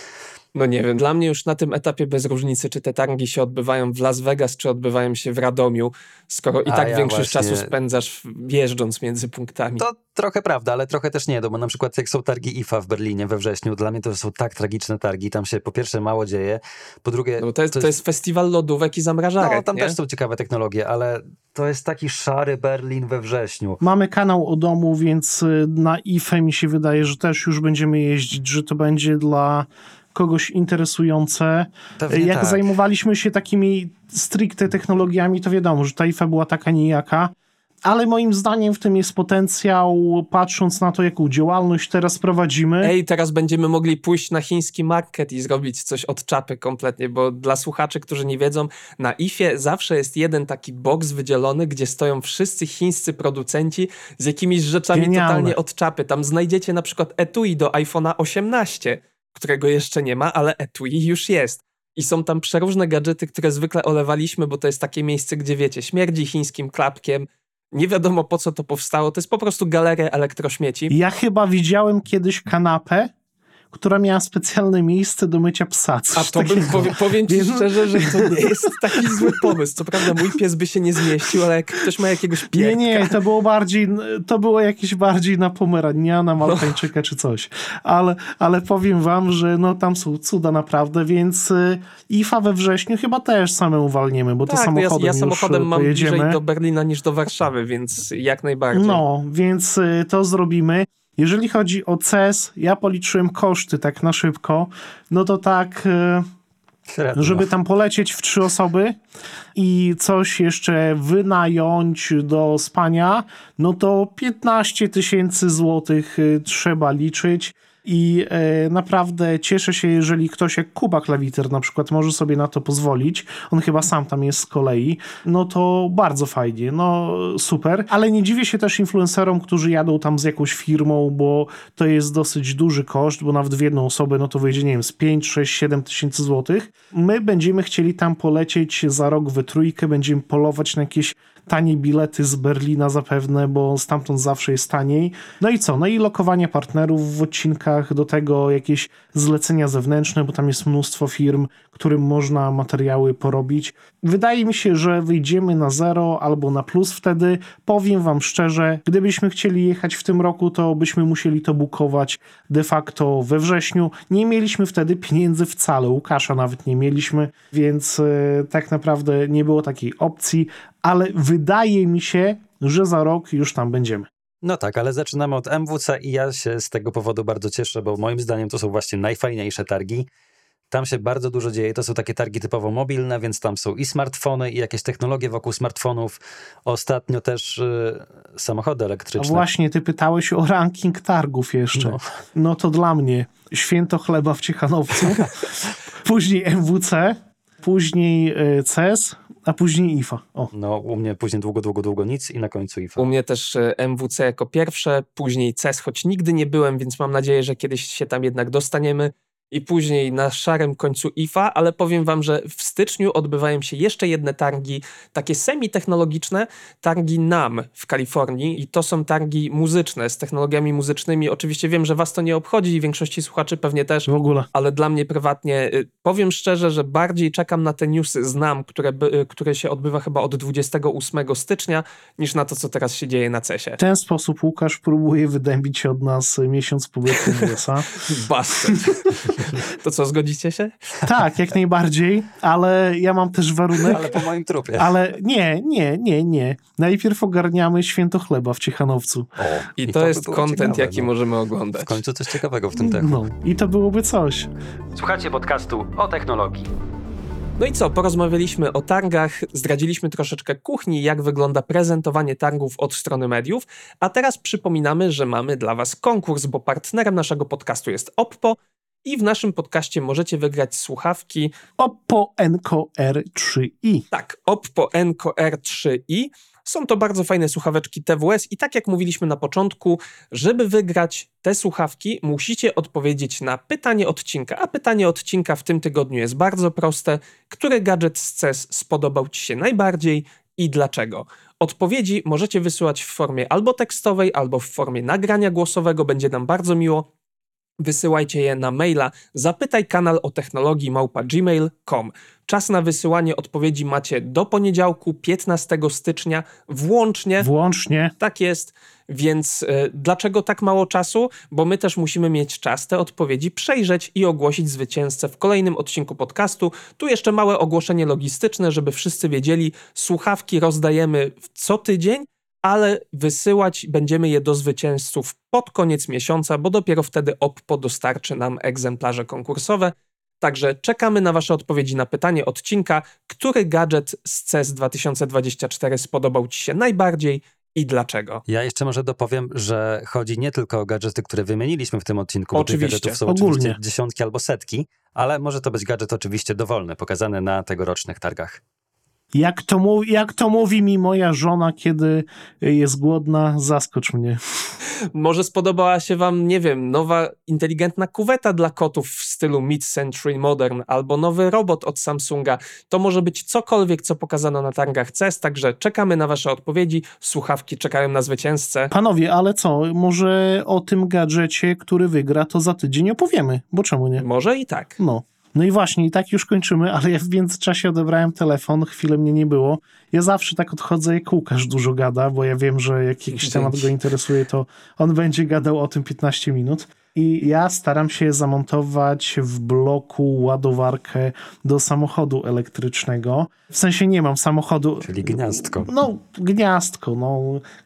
No nie wiem, dla mnie już na tym etapie bez różnicy, czy te targi się odbywają w Las Vegas, czy odbywają się w Radomiu, skoro i A tak ja większość właśnie... czasu spędzasz jeżdżąc między punktami. To trochę prawda, ale trochę też nie, bo na przykład jak są targi IFA w Berlinie we wrześniu, dla mnie to są tak tragiczne targi, tam się po pierwsze mało dzieje, po drugie... No to, jest, to, jest... to jest festiwal lodówek i zamrażarek, No tam nie? też są ciekawe technologie, ale to jest taki szary Berlin we wrześniu. Mamy kanał o domu, więc y, na IFE mi się wydaje, że też już będziemy jeździć, że to będzie dla kogoś interesujące. Pewnie Jak tak. zajmowaliśmy się takimi stricte technologiami, to wiadomo, że ta IFA była taka nijaka ale moim zdaniem w tym jest potencjał, patrząc na to, jaką działalność teraz prowadzimy. Ej, teraz będziemy mogli pójść na chiński market i zrobić coś od czapy kompletnie, bo dla słuchaczy, którzy nie wiedzą, na IFie zawsze jest jeden taki box wydzielony, gdzie stoją wszyscy chińscy producenci z jakimiś rzeczami Genialne. totalnie od czapy. Tam znajdziecie na przykład etui do iPhone'a 18, którego jeszcze nie ma, ale etui już jest. I są tam przeróżne gadżety, które zwykle olewaliśmy, bo to jest takie miejsce, gdzie wiecie, śmierdzi chińskim klapkiem, Nie wiadomo po co to powstało. To jest po prostu galeria elektrośmieci. Ja chyba widziałem kiedyś kanapę, która miała specjalne miejsce do mycia psa. A to bym, powie, powiem ci szczerze, że to nie jest taki zły pomysł. Co prawda mój pies by się nie zmieścił, ale jak ktoś ma jakiegoś pieska... Nie, nie, to było bardziej, to było jakieś bardziej na pomeraniana, maltańczyka no. czy coś. Ale, ale powiem wam, że no tam są cuda naprawdę, więc y, IFA we wrześniu chyba też samemu walniemy, bo tak, to samochodem ja, ja samochodem mam pojedziemy. bliżej do Berlina niż do Warszawy, więc jak najbardziej. No, więc y, to zrobimy. Jeżeli chodzi o CES, ja policzyłem koszty tak na szybko, no to tak... E, Średnio. Żeby tam polecieć w trzy osoby i coś jeszcze wynająć do spania, no to 15 tysięcy złotych e, trzeba liczyć. I e, naprawdę cieszę się, jeżeli ktoś jak Kuba Klawiter na przykład może sobie na to pozwolić, on chyba sam tam jest z kolei, no to bardzo fajnie, no super, ale nie dziwię się też influencerom, którzy jadą tam z jakąś firmą, bo to jest dosyć duży koszt, bo nawet w jedną osobę no to wyjdzie, nie wiem, z 5, 6, 7 tysięcy złotych. My będziemy chcieli tam polecieć za rok we trójkę, będziemy polować na jakieś tanie bilety z Berlina zapewne, bo stamtąd zawsze jest taniej. No i co? No i lokowanie partnerów w odcinkach, do tego jakieś zlecenia zewnętrzne, bo tam jest mnóstwo firm, którym można materiały porobić. Wydaje mi się, że wyjdziemy na zero albo na plus wtedy. Powiem wam szczerze, gdybyśmy chcieli jechać w tym roku, to byśmy musieli to bukować de facto we wrześniu. Nie mieliśmy wtedy pieniędzy wcale, Łukasza nawet nie mieliśmy, więc yy, tak naprawdę nie było takiej opcji, ale wydaje mi się, że za rok już tam będziemy. No tak, ale zaczynamy od MWC i ja się z tego powodu bardzo cieszę, bo moim zdaniem to są właśnie najfajniejsze targi. Tam się bardzo dużo dzieje. To są takie targi typowo mobilne, więc tam są i smartfony, i jakieś technologie wokół smartfonów. Ostatnio też y, samochody elektryczne. A właśnie, ty pytałeś o ranking targów jeszcze. No, no to dla mnie święto chleba w Ciechanowcu, później MWC, później y, CES, a później IFA. O. No, u mnie później długo, długo, długo nic i na końcu IFA. U mnie też y, MWC jako pierwsze, później CES, choć nigdy nie byłem, więc mam nadzieję, że kiedyś się tam jednak dostaniemy i później na szarym końcu IFA, ale powiem wam, że w styczniu odbywają się jeszcze jedne targi, takie semi-technologiczne, targi NAM w Kalifornii i to są targi muzyczne z technologiami muzycznymi. Oczywiście wiem, że was to nie obchodzi i większości słuchaczy pewnie też. W ogóle. Ale dla mnie prywatnie, y, powiem szczerze, że bardziej czekam na te newsy z NAM, które, y, które się odbywa chyba od 28 stycznia, niż na to, co teraz się dzieje na CESie. W ten sposób Łukasz próbuje wydębić od nas miesiąc pobytu w USA. Bastard. To co, zgodzicie się? Tak, jak najbardziej, ale ja mam też warunek. Ale po moim trupie. Ale nie, nie, nie, nie. Najpierw ogarniamy święto chleba w Ciechanowcu. O, I, I to, to jest content, jaki no. możemy oglądać. W końcu coś ciekawego w tym techu. No, i to byłoby coś. Słuchajcie podcastu o technologii. No i co, porozmawialiśmy o targach, zdradziliśmy troszeczkę kuchni, jak wygląda prezentowanie targów od strony mediów, a teraz przypominamy, że mamy dla Was konkurs, bo partnerem naszego podcastu jest Oppo i w naszym podcaście możecie wygrać słuchawki Oppo Enco R3i. Tak, Oppo Enco R3i. Są to bardzo fajne słuchaweczki TWS i tak jak mówiliśmy na początku, żeby wygrać te słuchawki, musicie odpowiedzieć na pytanie odcinka. A pytanie odcinka w tym tygodniu jest bardzo proste. Który gadżet z CES spodobał Ci się najbardziej i dlaczego? Odpowiedzi możecie wysyłać w formie albo tekstowej, albo w formie nagrania głosowego. Będzie nam bardzo miło wysyłajcie je na maila zapytaj kanał o technologii małpa gmail.com. Czas na wysyłanie odpowiedzi macie do poniedziałku 15 stycznia włącznie. Włącznie. Tak jest. Więc y, dlaczego tak mało czasu? Bo my też musimy mieć czas te odpowiedzi przejrzeć i ogłosić zwycięzcę w kolejnym odcinku podcastu. Tu jeszcze małe ogłoszenie logistyczne, żeby wszyscy wiedzieli. Słuchawki rozdajemy co tydzień ale wysyłać będziemy je do zwycięzców pod koniec miesiąca, bo dopiero wtedy Oppo dostarczy nam egzemplarze konkursowe. Także czekamy na Wasze odpowiedzi na pytanie odcinka, który gadżet z CES 2024 spodobał Ci się najbardziej i dlaczego. Ja jeszcze może dopowiem, że chodzi nie tylko o gadżety, które wymieniliśmy w tym odcinku, oczywiście. bo tych gadżetów są Ogólnie. oczywiście dziesiątki albo setki, ale może to być gadżet oczywiście dowolny, pokazany na tegorocznych targach. Jak to, mówi, jak to mówi mi moja żona, kiedy jest głodna, zaskocz mnie. Może spodobała się wam, nie wiem, nowa inteligentna kuweta dla kotów w stylu mid-century modern, albo nowy robot od Samsunga. To może być cokolwiek, co pokazano na targach CES, także czekamy na wasze odpowiedzi. Słuchawki czekają na zwycięzcę. Panowie, ale co, może o tym gadżecie, który wygra, to za tydzień opowiemy, bo czemu nie? Może i tak. No. No i właśnie, i tak już kończymy, ale ja w międzyczasie odebrałem telefon, chwilę mnie nie było. Ja zawsze tak odchodzę, jak Łukasz dużo gada, bo ja wiem, że jak jakiś temat go interesuje, to on będzie gadał o tym 15 minut. I ja staram się zamontować w bloku ładowarkę do samochodu elektrycznego. W sensie nie mam samochodu. Czyli gniazdko. No, gniazdko. No,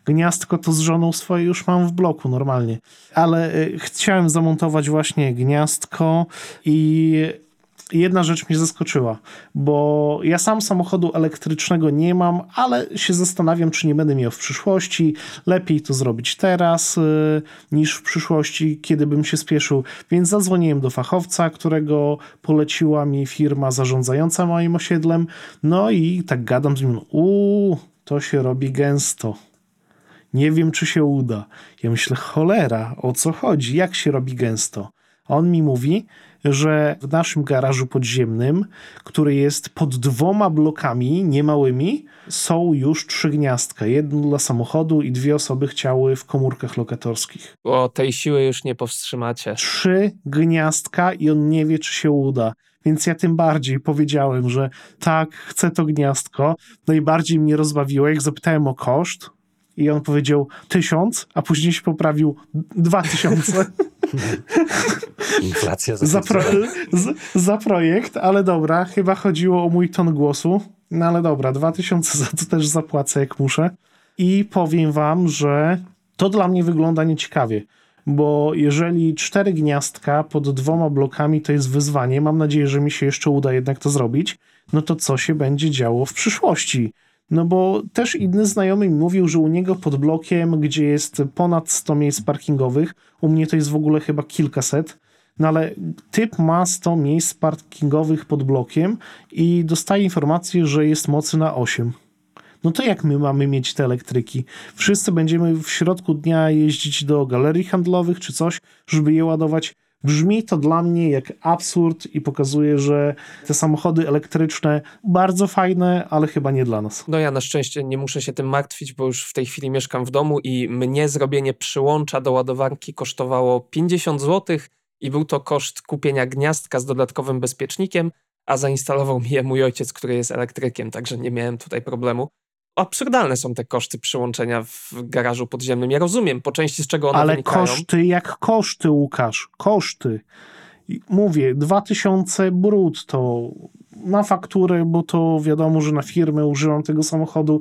gniazdko to z żoną swoje już mam w bloku normalnie. Ale y, chciałem zamontować właśnie gniazdko i jedna rzecz mnie zaskoczyła, bo ja sam samochodu elektrycznego nie mam, ale się zastanawiam, czy nie będę miał w przyszłości. Lepiej to zrobić teraz yy, niż w przyszłości, kiedy bym się spieszył. Więc zadzwoniłem do fachowca, którego poleciła mi firma zarządzająca moim osiedlem. No i tak gadam z nim, uuu, to się robi gęsto. Nie wiem, czy się uda. Ja myślę, cholera, o co chodzi? Jak się robi gęsto? On mi mówi, że w naszym garażu podziemnym, który jest pod dwoma blokami niemałymi, są już trzy gniazdka. Jedno dla samochodu i dwie osoby chciały w komórkach lokatorskich. O, tej siły już nie powstrzymacie. Trzy gniazdka i on nie wie, czy się uda. Więc ja tym bardziej powiedziałem, że tak, chcę to gniazdko. Najbardziej mnie rozbawiło, jak zapytałem o koszt, i on powiedział tysiąc, a później się poprawił dwa tysiące. Inflacja za, pro, z, za projekt, ale dobra, chyba chodziło o mój ton głosu. No ale dobra, dwa tysiące za to też zapłacę jak muszę. I powiem wam, że to dla mnie wygląda nieciekawie, bo jeżeli cztery gniazdka pod dwoma blokami to jest wyzwanie, mam nadzieję, że mi się jeszcze uda jednak to zrobić, no to co się będzie działo w przyszłości? No bo też inny znajomy mi mówił, że u niego pod blokiem, gdzie jest ponad 100 miejsc parkingowych, u mnie to jest w ogóle chyba kilkaset, no ale typ ma 100 miejsc parkingowych pod blokiem i dostaje informację, że jest mocy na 8. No to jak my mamy mieć te elektryki? Wszyscy będziemy w środku dnia jeździć do galerii handlowych czy coś, żeby je ładować. Brzmi to dla mnie jak absurd i pokazuje, że te samochody elektryczne bardzo fajne, ale chyba nie dla nas. No ja na szczęście nie muszę się tym martwić, bo już w tej chwili mieszkam w domu i mnie zrobienie przyłącza do ładowarki kosztowało 50 zł i był to koszt kupienia gniazdka z dodatkowym bezpiecznikiem, a zainstalował mi je mój ojciec, który jest elektrykiem, także nie miałem tutaj problemu absurdalne są te koszty przyłączenia w garażu podziemnym. Ja rozumiem po części z czego one Ale wynikają. koszty jak koszty, Łukasz. Koszty. Mówię, 2000 brutto na fakturę, bo to wiadomo, że na firmę używam tego samochodu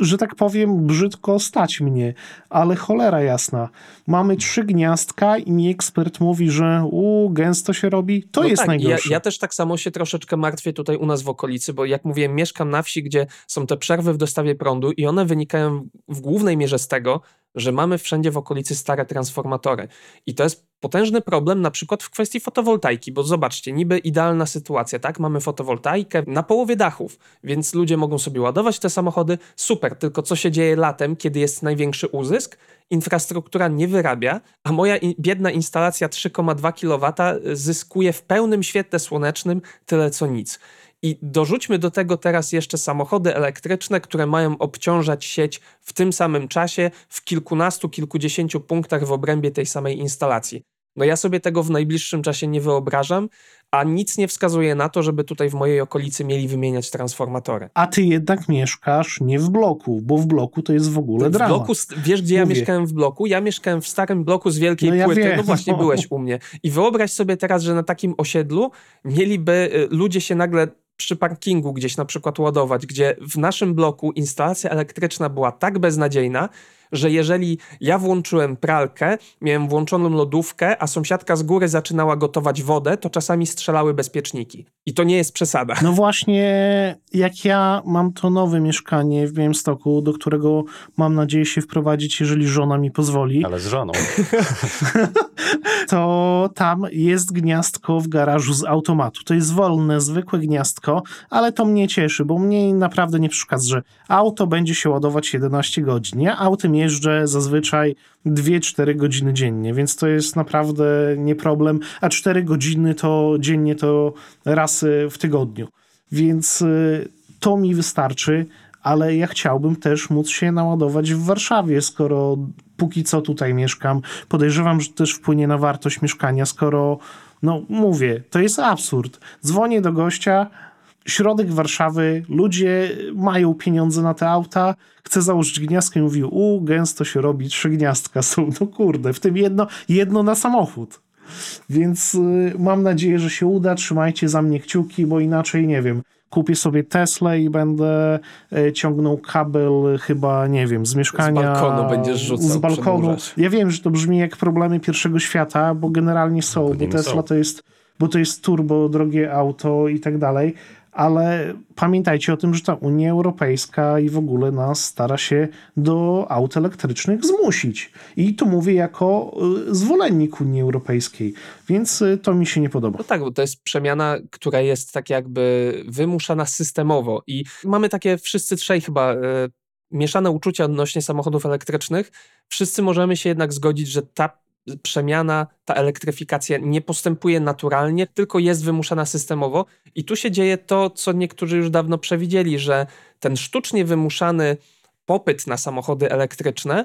że tak powiem, brzydko stać mnie, ale cholera jasna. Mamy trzy gniazdka i mi ekspert mówi, że u gęsto się robi. To no jest tak, najgorsze. Ja, ja, też tak samo się troszeczkę martwię tutaj u nas w okolicy, bo jak mówiłem, mieszkam na wsi, gdzie są te przerwy w dostawie prądu i one wynikają w głównej mierze z tego, że mamy wszędzie w okolicy stare transformatory. I to jest potężny problem na przykład w kwestii fotowoltaiki, bo zobaczcie, niby idealna sytuacja, tak? Mamy fotowoltaikę na połowie dachów, więc ludzie mogą sobie ładować te samochody, super, tylko co się dzieje latem, kiedy jest największy uzysk? Infrastruktura nie wyrabia, a moja biedna instalacja 3,2 kW zyskuje w pełnym świetle słonecznym tyle co nic. I dorzućmy do tego teraz jeszcze samochody elektryczne, które mają obciążać sieć w tym samym czasie w kilkunastu, kilkudziesięciu punktach w obrębie tej samej instalacji. No ja sobie tego w najbliższym czasie nie wyobrażam, a nic nie wskazuje na to, żeby tutaj w mojej okolicy mieli wymieniać transformatory. A ty jednak mieszkasz nie w bloku, bo w bloku to jest w ogóle. W bloku, wiesz gdzie Mówię. ja mieszkałem w bloku? Ja mieszkałem w starym bloku z wielkiej no ja płyty. Wiem. No właśnie byłeś u mnie. I wyobraź sobie teraz, że na takim osiedlu mieliby y, ludzie się nagle przy parkingu gdzieś na przykład ładować, gdzie w naszym bloku instalacja elektryczna była tak beznadziejna, że jeżeli ja włączyłem pralkę, miałem włączoną lodówkę, a sąsiadka z góry zaczynała gotować wodę, to czasami strzelały bezpieczniki. I to nie jest przesada. No właśnie, jak ja mam to nowe mieszkanie w Białymstoku, do którego mam nadzieję się wprowadzić, jeżeli żona mi pozwoli. Ale z żoną. to tam jest gniazdko w garażu z automatu. To jest wolne, zwykłe gniazdko, ale to mnie cieszy, bo mnie naprawdę nie przeszkadza, że auto będzie się ładować 11 godzin. Ja autem jeżdżę zazwyczaj 2-4 godziny dziennie, więc to jest naprawdę nie problem, a 4 godziny to dziennie to raz y, w tygodniu. Więc y, to mi wystarczy ale ja chciałbym też móc się naładować w Warszawie, skoro póki co tutaj mieszkam. Podejrzewam, że też wpłynie na wartość mieszkania, skoro, no mówię, to jest absurd. Dzwonię do gościa, środek Warszawy, ludzie mają pieniądze na te auta, chcę założyć gniazdkę i mówi, u, gęsto się robi, trzy gniazdka są, no kurde, w tym jedno, jedno na samochód. Więc y, mam nadzieję, że się uda, trzymajcie za mnie kciuki, bo inaczej, nie wiem, kupię sobie Tesla i będę e, ciągnął kabel chyba, nie wiem, z mieszkania. Z balkonu będziesz rzucał. Z balkonu. Ja wiem, że to brzmi jak problemy pierwszego świata, bo generalnie są, bo Tesla są. to jest, bo to jest turbo drogie auto i tak dalej, ale pamiętajcie o tym, że ta Unia Europejska i w ogóle nas stara się do aut elektrycznych zmusić. I tu mówię jako y, zwolennik Unii Europejskiej, więc y, to mi się nie podoba. No tak, bo to jest przemiana, która jest tak jakby wymuszana systemowo i mamy takie wszyscy trzej chyba y, mieszane uczucia odnośnie samochodów elektrycznych. Wszyscy możemy się jednak zgodzić, że ta przemiana, ta elektryfikacja nie postępuje naturalnie, tylko jest wymuszana systemowo. I tu się dzieje to, co niektórzy już dawno przewidzieli, że ten sztucznie wymuszany popyt na samochody elektryczne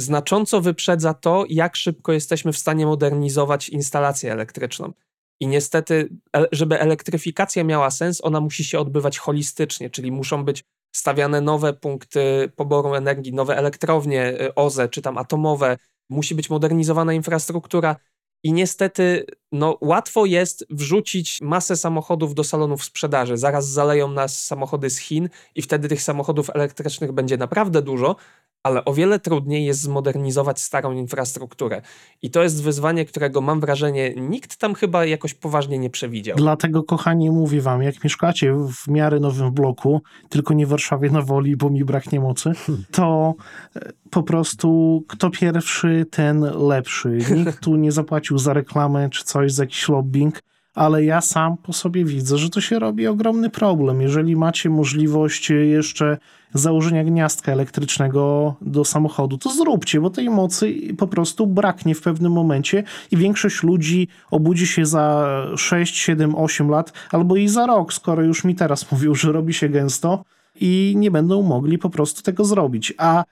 znacząco wyprzedza to, jak szybko jesteśmy w stanie modernizować instalację elektryczną. I niestety, e, żeby elektryfikacja miała sens, ona musi się odbywać holistycznie, czyli muszą być stawiane nowe punkty poboru energii, nowe elektrownie y, OZE czy tam atomowe, musi być modernizowana infrastruktura. I niestety, no, łatwo jest wrzucić masę samochodów do salonów sprzedaży. Zaraz zaleją nas samochody z Chin, i wtedy tych samochodów elektrycznych będzie naprawdę dużo, ale o wiele trudniej jest zmodernizować starą infrastrukturę. I to jest wyzwanie, którego mam wrażenie, nikt tam chyba jakoś poważnie nie przewidział. Dlatego, kochani, mówię wam, jak mieszkacie w miarę nowym bloku, tylko nie w Warszawie na woli, bo mi braknie mocy, to e, po prostu kto pierwszy, ten lepszy. Nikt tu nie zapłacił za reklamę czy coś, za jakiś lobbying ale ja sam po sobie widzę, że to się robi ogromny problem. Jeżeli macie możliwość jeszcze założenia gniazdka elektrycznego do samochodu, to zróbcie, bo tej mocy po prostu braknie w pewnym momencie i większość ludzi obudzi się za 6, 7, 8 lat albo i za rok, skoro już mi teraz mówił, że robi się gęsto i nie będą mogli po prostu tego zrobić. A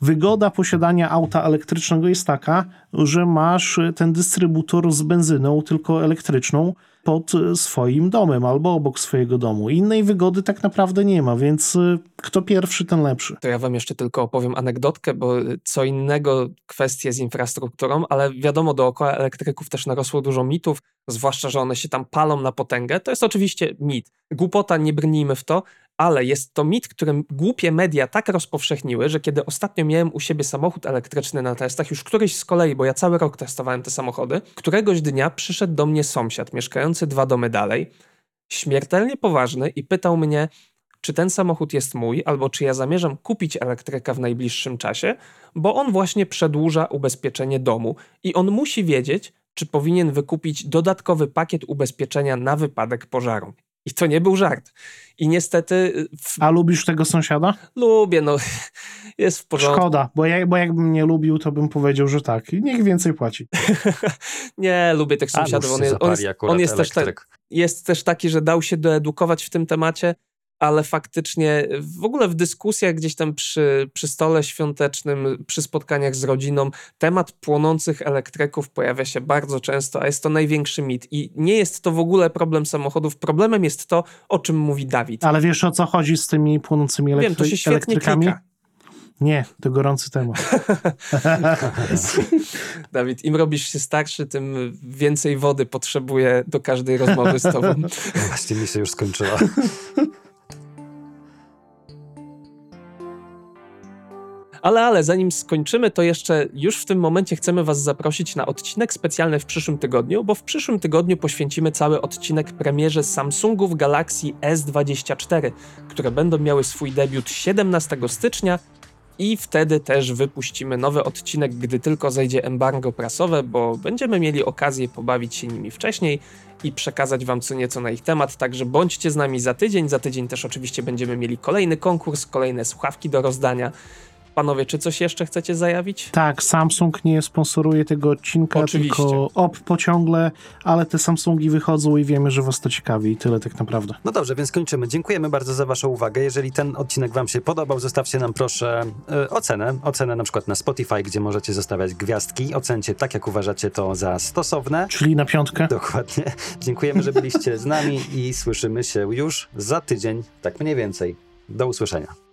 Wygoda posiadania auta elektrycznego jest taka, że masz ten dystrybutor z benzyną, tylko elektryczną, pod swoim domem albo obok swojego domu. Innej wygody tak naprawdę nie ma, więc y, kto pierwszy, ten lepszy. To ja wam jeszcze tylko opowiem anegdotkę, bo co innego kwestie z infrastrukturą, ale wiadomo, dookoła elektryków też narosło dużo mitów, zwłaszcza, że one się tam palą na potęgę. To jest oczywiście mit. Głupota, nie brnijmy w to, ale jest to mit, którym głupie media tak rozpowszechniły, że kiedy ostatnio miałem u siebie samochód elektryczny na testach, już któryś z kolei, bo ja cały rok testowałem te samochody, któregoś dnia przyszedł do mnie sąsiad mieszkający dwa domy dalej, śmiertelnie poważny i pytał mnie, czy ten samochód jest mój, albo czy ja zamierzam kupić elektryka w najbliższym czasie, bo on właśnie przedłuża ubezpieczenie domu i on musi wiedzieć, czy powinien wykupić dodatkowy pakiet ubezpieczenia na wypadek pożaru. I to nie był żart. I niestety. Y, w... A lubisz tego sąsiada? Lubię, no. Jest w porządku. Szkoda, bo, ja, bo jakbym nie lubił, to bym powiedział, że tak. Niech więcej płaci. nie, lubię tych sąsiadów. On, jest, on jest, on jest też, tak, jest też taki, że dał się doedukować w tym temacie ale faktycznie w ogóle w dyskusjach gdzieś tam przy, przy stole świątecznym, przy spotkaniach z rodziną, temat płonących elektryków pojawia się bardzo często, a jest to największy mit. I nie jest to w ogóle problem samochodów. Problemem jest to, o czym mówi Dawid. Ale wiesz o co chodzi z tymi płonącymi elektry- Wiem, to się elektrykami? Klika. Nie, to gorący temat. Dawid, im robisz się starszy, tym więcej wody potrzebuje do każdej rozmowy z tobą. Właśnie mi się już skończyła. Ale, ale, zanim skończymy, to jeszcze już w tym momencie chcemy Was zaprosić na odcinek specjalny w przyszłym tygodniu, bo w przyszłym tygodniu poświęcimy cały odcinek premierze Samsungów Galaxy S24, które będą miały swój debiut 17 stycznia i wtedy też wypuścimy nowy odcinek, gdy tylko zejdzie embargo prasowe, bo będziemy mieli okazję pobawić się nimi wcześniej i przekazać Wam co nieco na ich temat. Także bądźcie z nami za tydzień. Za tydzień też oczywiście będziemy mieli kolejny konkurs, kolejne słuchawki do rozdania. Panowie, czy coś jeszcze chcecie zajawić? Tak, Samsung nie sponsoruje tego odcinka, Oczywiście. tylko Oppo ciągle, ale te Samsungi wychodzą i wiemy, że was to ciekawi i tyle tak naprawdę. No dobrze, więc kończymy. Dziękujemy bardzo za Waszą uwagę. Jeżeli ten odcinek Wam się podobał, zostawcie nam proszę e, ocenę. Ocenę na przykład na Spotify, gdzie możecie zostawiać gwiazdki. Ocencie tak, jak uważacie to za stosowne. Czyli na piątkę. Dokładnie. Dziękujemy, że byliście z nami i słyszymy się już za tydzień, tak mniej więcej. Do usłyszenia.